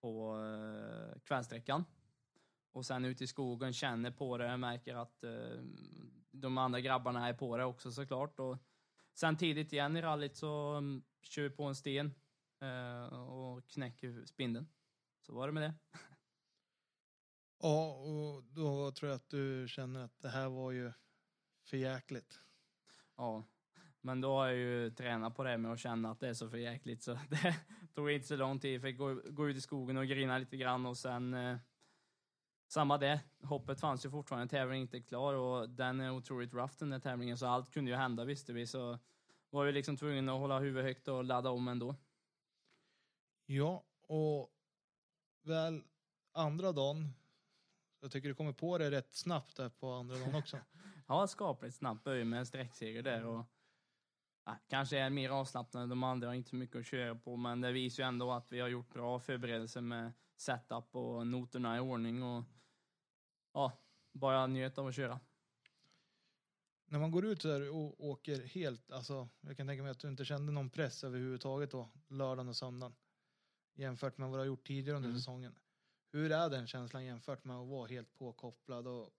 på eh, kvällsträckan. Och sen ut i skogen, känner på det, märker att eh, de andra grabbarna är på det också såklart. Och sen tidigt igen i rallyt så um, kör vi på en sten eh, och knäcker spindeln. Så var det med det. Ja, och då tror jag att du känner att det här var ju för jäkligt. Ja, men då har jag ju tränat på det med att känna att det är så för jäkligt så det tog inte så lång tid. Jag fick gå, gå ut i skogen och grina lite grann och sen eh, samma det. Hoppet fanns ju fortfarande, tävlingen inte klar och den är otroligt rough den där tävlingen så allt kunde ju hända visste vi så var vi liksom tvungna att hålla huvudet högt och ladda om ändå. Ja, och väl andra dagen, jag tycker du kommer på det rätt snabbt där på andra dagen också. Ja, skapligt snabbt börja med en sträckseger där och ja, kanske är mer avslappnad än de andra, har inte så mycket att köra på, men det visar ju ändå att vi har gjort bra förberedelser med setup och noterna i ordning och ja, bara njöt av att köra. När man går ut där och åker helt, alltså jag kan tänka mig att du inte kände någon press överhuvudtaget då, lördagen och söndagen. Jämfört med vad du har gjort tidigare under Mm. säsongen. Hur är den känslan jämfört med att vara helt påkopplad och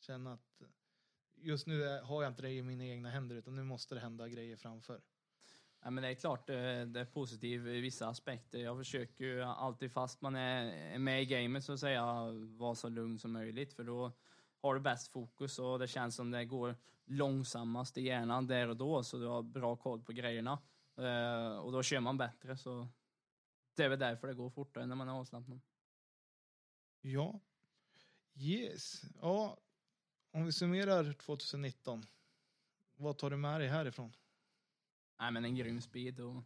känna att just nu har jag inte det i mina egna händer utan nu måste det hända grejer framför. Ja, men det är klart det, det är positivt i vissa aspekter. Jag försöker ju alltid fast man är, är med i gamet så att säga vara så lugn som möjligt för då har du bäst fokus och det känns som det går långsammast i hjärnan där och då så du har bra koll på grejerna. Eh, och då kör man bättre så det är väl därför det går fortare när man är avslappnad. Ja. Yes. Ja, om vi summerar 2019. Vad tar du med dig härifrån? Nej men en grym speed och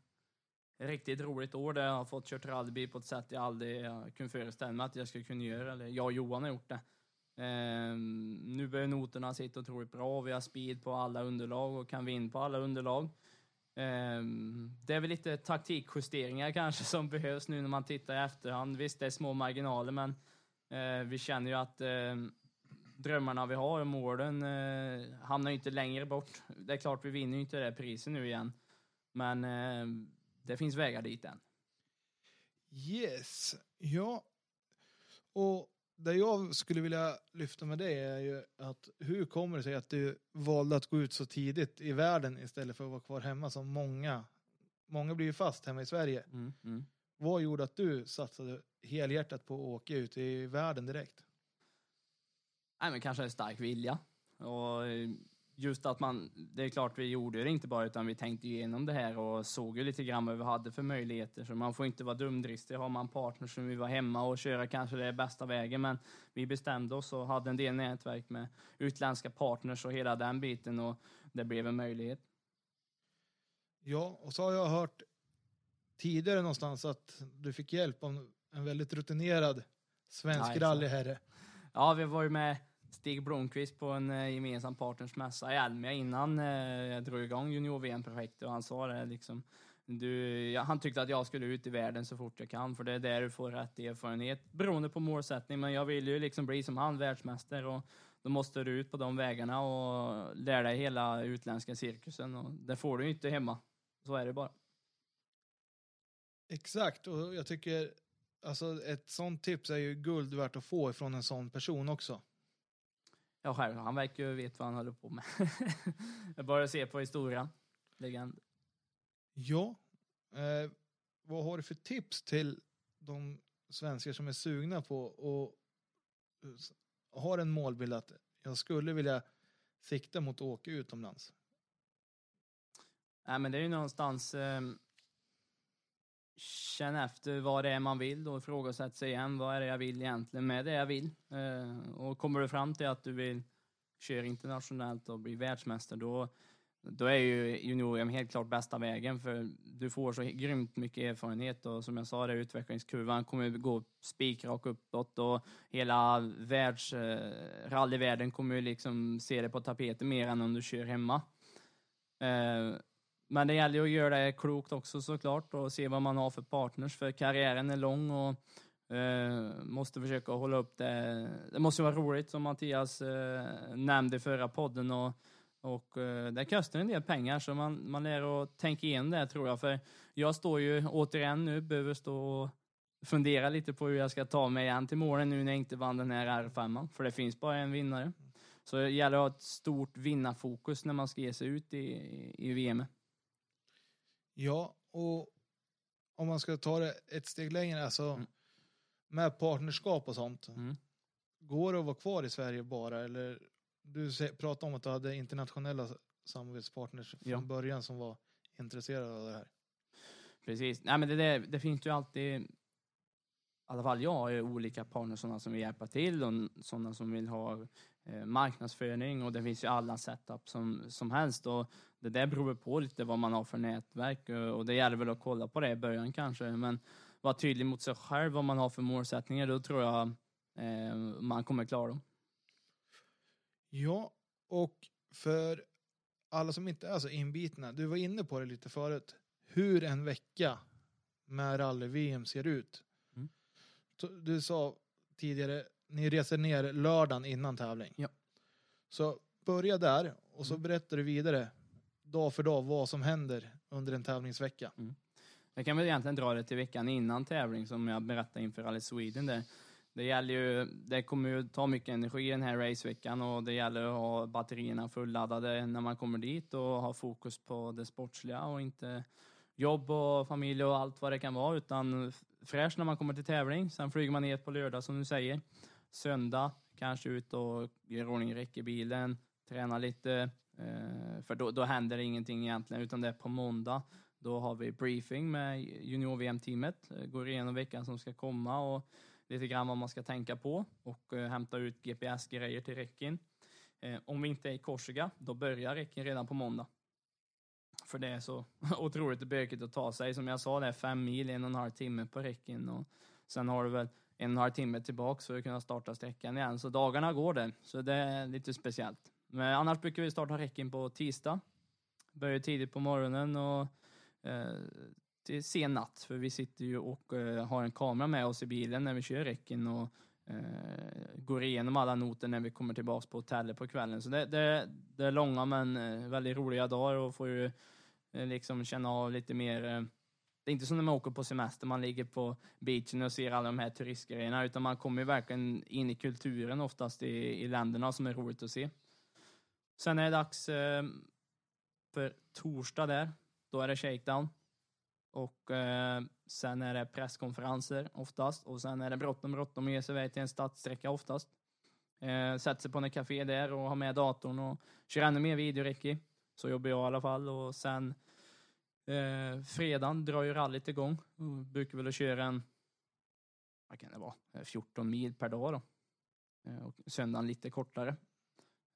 riktigt roligt år där jag har fått kört rallybil på ett sätt jag aldrig eh, kunde föreställa mig att jag skulle kunna göra. Eller jag och Johan har gjort det. Ehm, nu börjar noterna sitta otroligt bra. Vi har speed på alla underlag och kan vinna på alla underlag. Ehm, det är väl lite taktikjusteringar kanske som behövs nu när man tittar i efterhand. Visst, det är små marginaler, men eh, vi känner ju att eh, drömmarna vi har och målen eh, hamnar ju inte längre bort. Det är klart, vi vinner ju inte det priset nu igen, men eh, det finns vägar dit än. Yes. Ja. Och det jag skulle vilja lyfta med dig är ju att hur kommer det sig att du valde att gå ut så tidigt i världen istället för att vara kvar hemma som många. Många blir ju fast hemma i Sverige. Mm, mm. Vad gjorde att du satsade helhjärtat på att åka ut i världen direkt? Nej, men kanske en stark vilja. Och eh, just att man, det är klart vi gjorde det inte bara utan vi tänkte igenom det här och såg ju lite grann vad vi hade för möjligheter. Så man får inte vara dumdristig. Har man partner som vill vara hemma och köra kanske det är bästa vägen. Men vi bestämde oss och hade en del nätverk med utländska partners och hela den biten och det blev en möjlighet. Ja, och så har jag hört tidigare någonstans att du fick hjälp av en väldigt rutinerad svensk rallyherre. Ja, vi var ju med Stig Blomqvist på en eh, gemensam partnersmässa i Elmia innan eh, jag drog igång junior-VM-projektet och han sa det liksom. Du, ja, han tyckte att jag skulle ut i världen så fort jag kan för det är där du får rätt erfarenhet beroende på målsättning. Men jag vill ju liksom bli som han, världsmästare och då måste du ut på de vägarna och lära dig hela utländska cirkusen. Och det får du ju inte hemma. Så är det bara. Exakt, och jag tycker alltså ett sånt tips är ju guld värt att få ifrån en sån person också. Ja, själv, han verkar ju veta vad han håller på med. jag bara se på historien. Legend. Ja, eh, vad har du för tips till de svenskar som är sugna på och eh, har en målbild att jag skulle vilja sikta mot att åka utomlands? Nej, men det är ju någonstans eh, känna efter vad det är man vill och ifrågasätta sig igen. Vad är det jag vill egentligen med det jag vill? Eh, och kommer du fram till att du vill köra internationellt och bli världsmästare, då, då är ju junior helt klart bästa vägen för du får så grymt mycket erfarenhet och som jag sa, det utvecklingskurvan kommer gå spikrak uppåt och hela världs, eh, rallyvärlden kommer ju liksom se det på tapeten mer än om du kör hemma. Eh, men det gäller ju att göra det klokt också såklart och se vad man har för partners för karriären är lång och eh, måste försöka hålla upp det. Det måste vara roligt som Mattias eh, nämnde i förra podden och, och eh, det kostar en del pengar så man, man lär att tänka igenom det tror jag för jag står ju återigen nu, behöver stå och fundera lite på hur jag ska ta mig igen till målen nu när jag inte vann den här R5 för det finns bara en vinnare. Så det gäller att ha ett stort vinnarfokus när man ska ge sig ut i, i VM. Ja, och om man ska ta det ett steg längre, alltså Mm. med partnerskap och sånt. Mm. Går det att vara kvar i Sverige bara eller du pratade om att du hade internationella samarbetspartners från Ja. början som var intresserade av det här. Precis. Nej, men det, det, det finns ju alltid, i alla fall jag har ju olika partners, sådana som vill hjälpa till och sådana som vill ha marknadsföring och det finns ju alla setup som, som helst och det där beror på lite vad man har för nätverk eh, och det gäller väl att kolla på det i början kanske, men vara tydlig mot sig själv vad man har för målsättningar, då tror jag eh, man kommer klara dem. Ja, och för alla som inte är så inbitna, du var inne på det lite förut, hur en vecka med rally-VM ser ut. Mm. Du sa tidigare, ni reser ner lördagen innan tävling. Ja. Så börja där och så Mm. berättar du vidare dag för dag vad som händer under en tävlingsvecka. Jag kan väl egentligen dra det till veckan innan tävling som jag berättade inför Rally Sweden där. Det gäller ju, det kommer ju ta mycket energi den här raceveckan och det gäller att ha batterierna fulladdade när man kommer dit och ha fokus på det sportsliga och inte jobb och familj och allt vad det kan vara utan fräsch när man kommer till tävling. Sen flyger man ner på lördag som du säger. Söndag kanske ut och gör ordning räckebilen, träna lite. Eh, för då, då händer det ingenting egentligen utan det är på måndag. Då har vi briefing med junior-VM-teamet, eh, går igenom veckan som ska komma och lite grann vad man ska tänka på och eh, hämta ut GPS-grejer till räcken. Om vi inte är i Korsika, då börjar räcken redan på måndag. För det är så otroligt bökigt att ta sig. Som jag sa, det är fem mil, en och en halv timme på räcken och sen har du väl en och en halv timme tillbaks för att kunna starta sträckan igen. Så dagarna går det, så det är lite speciellt. Men annars brukar vi starta räcken på tisdag. Börjar tidigt på morgonen och eh, till sen natt, för vi sitter ju och eh, har en kamera med oss i bilen när vi kör räcken och eh, går igenom alla noter när vi kommer tillbaks på hotellet på kvällen. Så det, det, det är långa men eh, väldigt roliga dagar och får ju eh, liksom känna av lite mer eh, det är inte som när man åker på semester, man ligger på beachen och ser alla de här turistgrejerna, utan man kommer ju verkligen in i kulturen oftast i, i länderna som är roligt att se. Sen är det dags eh, för torsdag där, då är det shakedown. Och eh, sen är det presskonferenser oftast och sen är det bråttom, bråttom att ge sig iväg till en stadssträcka oftast. Eh, sätter sig på en café där och har med datorn och kör ännu mer videoräcke. Så jobbar jag i alla fall och sen eh, fredagen drar ju rallyt igång. Och brukar väl köra en, vad kan det vara, eh, 14 mil per dag då. Eh, och söndagen lite kortare.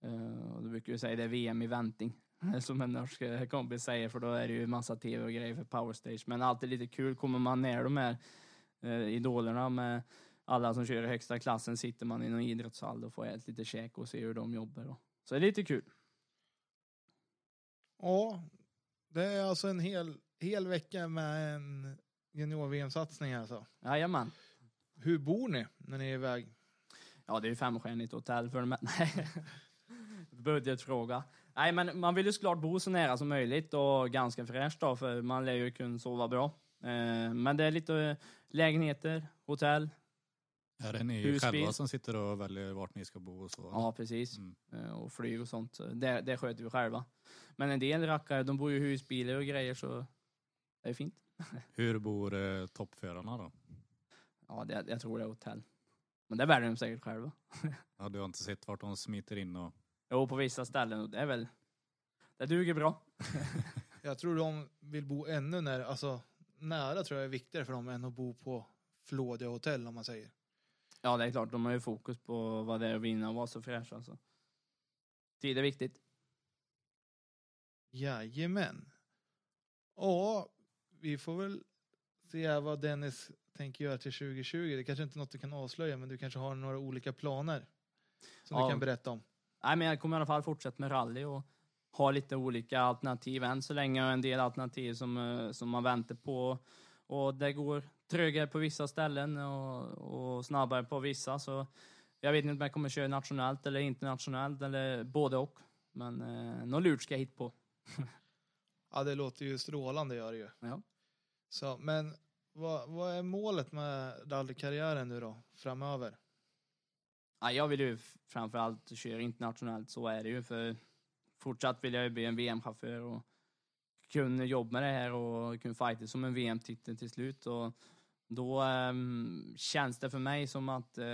Eh, och då brukar vi säga det är VM i vänting, Som en norsk eh, kompis säger, för då är det ju massa tv och grejer för powerstage. Men alltid lite kul, kommer man ner de här eh, idolerna med alla som kör i högsta klassen, sitter man i någon idrottshall och får äta lite käk och se hur de jobbar. Då. Så det är lite kul. Ja, det är alltså en hel, hel vecka med en junior-VM-satsning alltså. Jajamän. Hur bor ni när ni är iväg? Ja, det är ju femstjärnigt hotell för mig. Nej. Budgetfråga. Nej, men man vill ju såklart bo så nära som möjligt och ganska fräscht då, för man lär ju kunna sova bra. Eh, Men det är lite lägenheter, hotell. Är det ni Husbil. själva som sitter och väljer vart ni ska bo och så? Ja, precis. Mm. Eh, Och flyg och sånt. Så Det, det sköter vi själva. Men en del rackare, de bor ju i husbilar och grejer, så det är fint. Hur bor eh, toppförarna då? Ja, det, jag tror det är hotell. Men det väljer de säkert själva. Ja, du har inte sett vart de smiter in och... Jo, på vissa ställen. och Det är väl... Det duger bra. Jag tror de vill bo ännu nära, alltså nära tror jag är viktigare för dem än att bo på flådiga hotell om man säger. Ja, det är klart. De har ju fokus på vad det är att vinna och vara så fräsch alltså. Tid är viktigt. Jajamän. Ja, vi får väl se vad Dennis tänker göra till 2020. Det kanske inte är något du kan avslöja, men du kanske har några olika planer som Ja. du kan berätta om. Nej, men jag kommer i alla fall fortsätta med rally och ha lite olika alternativ än så länge och en del alternativ som, eh, som man väntar på. Och det går trögare på vissa ställen och, och snabbare på vissa. Så jag vet inte om jag kommer köra nationellt eller internationellt eller både och. Men eh, något lurt ska jag hitta på. Ja, det låter ju strålande gör det ju. Ja. Så, men vad, vad är målet med rallykarriären nu då, framöver? Ja, jag vill ju framförallt köra internationellt, så är det ju. För fortsatt vill jag ju bli en VM-chaufför och kunna jobba med det här och kunna fighta som en VM-titel till slut. Och då ehm, känns det för mig som att eh,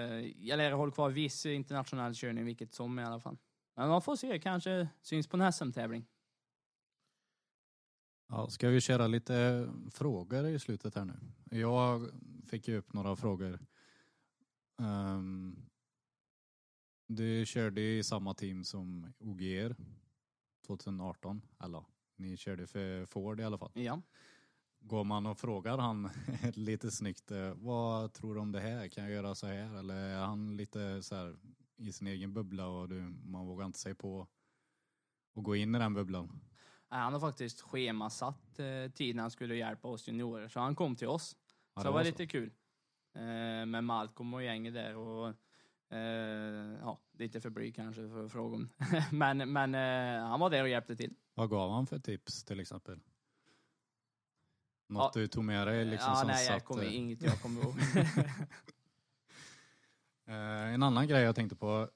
jag lär hålla kvar viss internationell körning, vilket som i alla fall. Men man får se, kanske syns på en SM-tävling. Ja, ska vi köra lite frågor i slutet här nu? Jag fick ju upp några frågor. Um, du körde i samma team som OGR 2018, eller ni körde för Ford i alla fall. Ja. Går man och frågar han lite snyggt, eh, vad tror du om det här? Kan jag göra så här? Eller är han lite så här i sin egen bubbla och du, man vågar inte sig på att gå in i den bubblan? Nej, Han har faktiskt schemasatt eh, tiden han skulle hjälpa oss juniorer, så han kom till oss. Ja, så det var lite kul. Eh, med Malcolm och gänget där och eh, ja, lite för blyg kanske för att fråga om. men men eh, han var där och hjälpte till. Vad gav han för tips till exempel? Något Ja. du tog med dig liksom ja, som nej, jag satt... kommer eh, inget jag kommer ihåg. Eh, en annan grej jag tänkte på,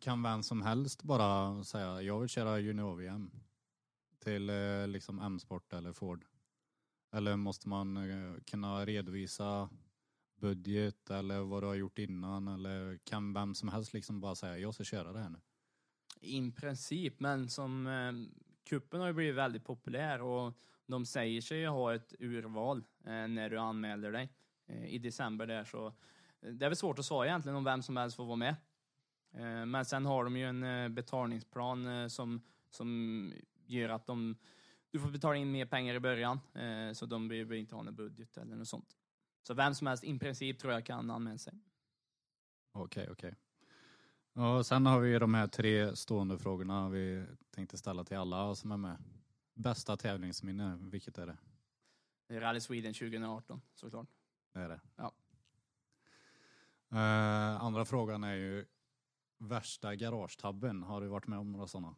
kan vem som helst bara säga jag vill köra junior-VM till eh, liksom M-sport eller Ford? Eller måste man eh, kunna redovisa budget eller vad du har gjort innan eller kan vem som helst liksom bara säga jag ska köra det här nu? I princip, men som eh, kuppen har ju blivit väldigt populär och de säger sig ha ett urval eh, när du anmäler dig eh, i december där så eh, det är väl svårt att svara egentligen om vem som helst får vara med. Eh, men sen har de ju en eh, betalningsplan eh, som, som gör att de, du får betala in mer pengar i början eh, så de behöver inte ha någon budget eller något sånt. Så vem som helst i princip tror jag kan anmäla sig. Okej, okej. Och sen har vi de här tre stående frågorna vi tänkte ställa till alla som är med. Bästa tävlingsminne, vilket är det? Rally Sweden 2018 såklart. Det är det. Ja. Eh, andra frågan är ju värsta garagetabben. Har du varit med om några sådana?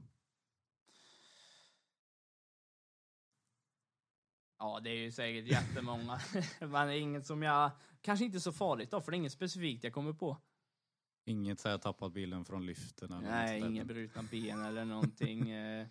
Ja, det är ju säkert jättemånga. Men det inget som jag... Kanske inte så farligt då, för det är inget specifikt jag kommer på. Inget så här tappat bilen från lyften eller Nej, inga brutna ben eller någonting. eh,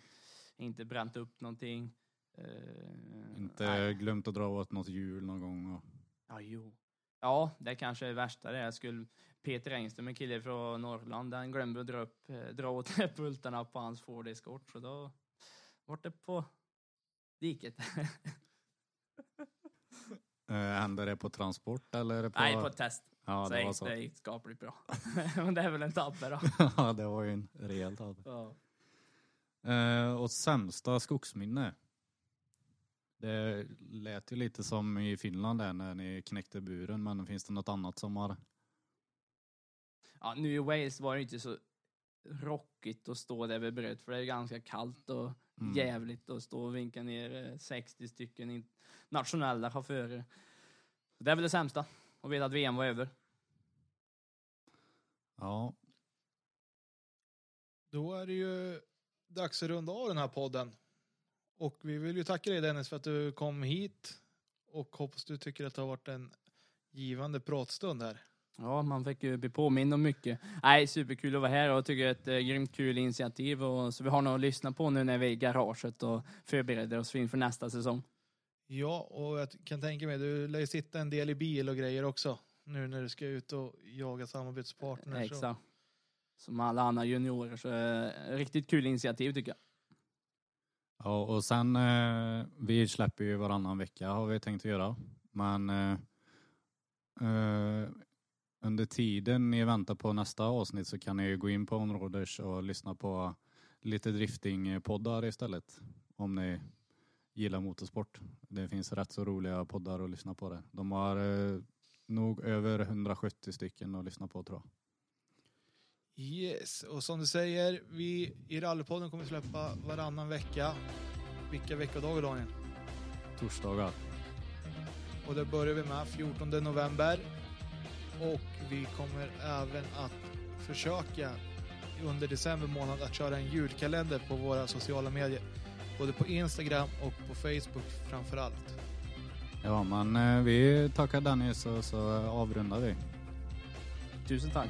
inte bränt upp någonting. Eh, Inte nej. glömt att dra åt något hjul någon gång. Och... Ja, jo. Ja, det kanske är värsta det. Jag skulle... Peter Engström, en kille från Norrland, han glömde att dra, upp, eh, dra åt pultarna på hans Ford Escort, så då vart det på diket. Eh, hände det på transport eller? På... Nej, på ett test. Ja, så det gick så. det gick skapligt bra. Men det är väl en tabbe då. Ja, det var ju en rejäl tabbe. Ja. Eh, och sämsta skogsminne? Det lät ju lite som i Finland där när ni knäckte buren, men finns det något annat som har... Ja, nu i Wales var det inte så rockigt att stå där vid bröt, för det är ganska kallt och Mm. jävligt att stå och vinka ner eh, 60 stycken in- nationella chaufförer. Så det är väl det sämsta, att veta att VM var över. Ja, Då är det ju dags att runda av den här podden. Och vi vill ju tacka dig Dennis för att du kom hit. Och hoppas du tycker att det har varit en givande pratstund här. Ja, man fick ju bli påmind om mycket. Nej, superkul att vara här och jag tycker det är ett grymt kul initiativ. Och, så vi har något att lyssna på nu när vi är i garaget och förbereder oss inför nästa säsong. Ja, och jag kan tänka mig, du lär ju sitta en del i bil och grejer också. Nu när du ska ut och jaga samarbetspartners. Exakt. Som alla andra juniorer. Så eh, riktigt kul initiativ tycker jag. Ja, och sen eh, vi släpper ju varannan vecka har vi tänkt att göra. Men eh, eh, under tiden ni väntar på nästa avsnitt så kan ni gå in på Onroaders och lyssna på lite driftingpoddar istället. Om ni gillar motorsport. Det finns rätt så roliga poddar att lyssna på det. De har eh, nog över 170 stycken att lyssna på tror jag. Yes, och som du säger, vi i Rallypodden kommer släppa varannan vecka. Vilka veckodagar Daniel? Torsdagar. Och det börjar vi med 14 november. Och vi kommer även att försöka under december månad att köra en julkalender på våra sociala medier. Både på Instagram och på Facebook framför allt. Ja, men eh, vi tackar Dennis och så avrundar vi. Tusen tack.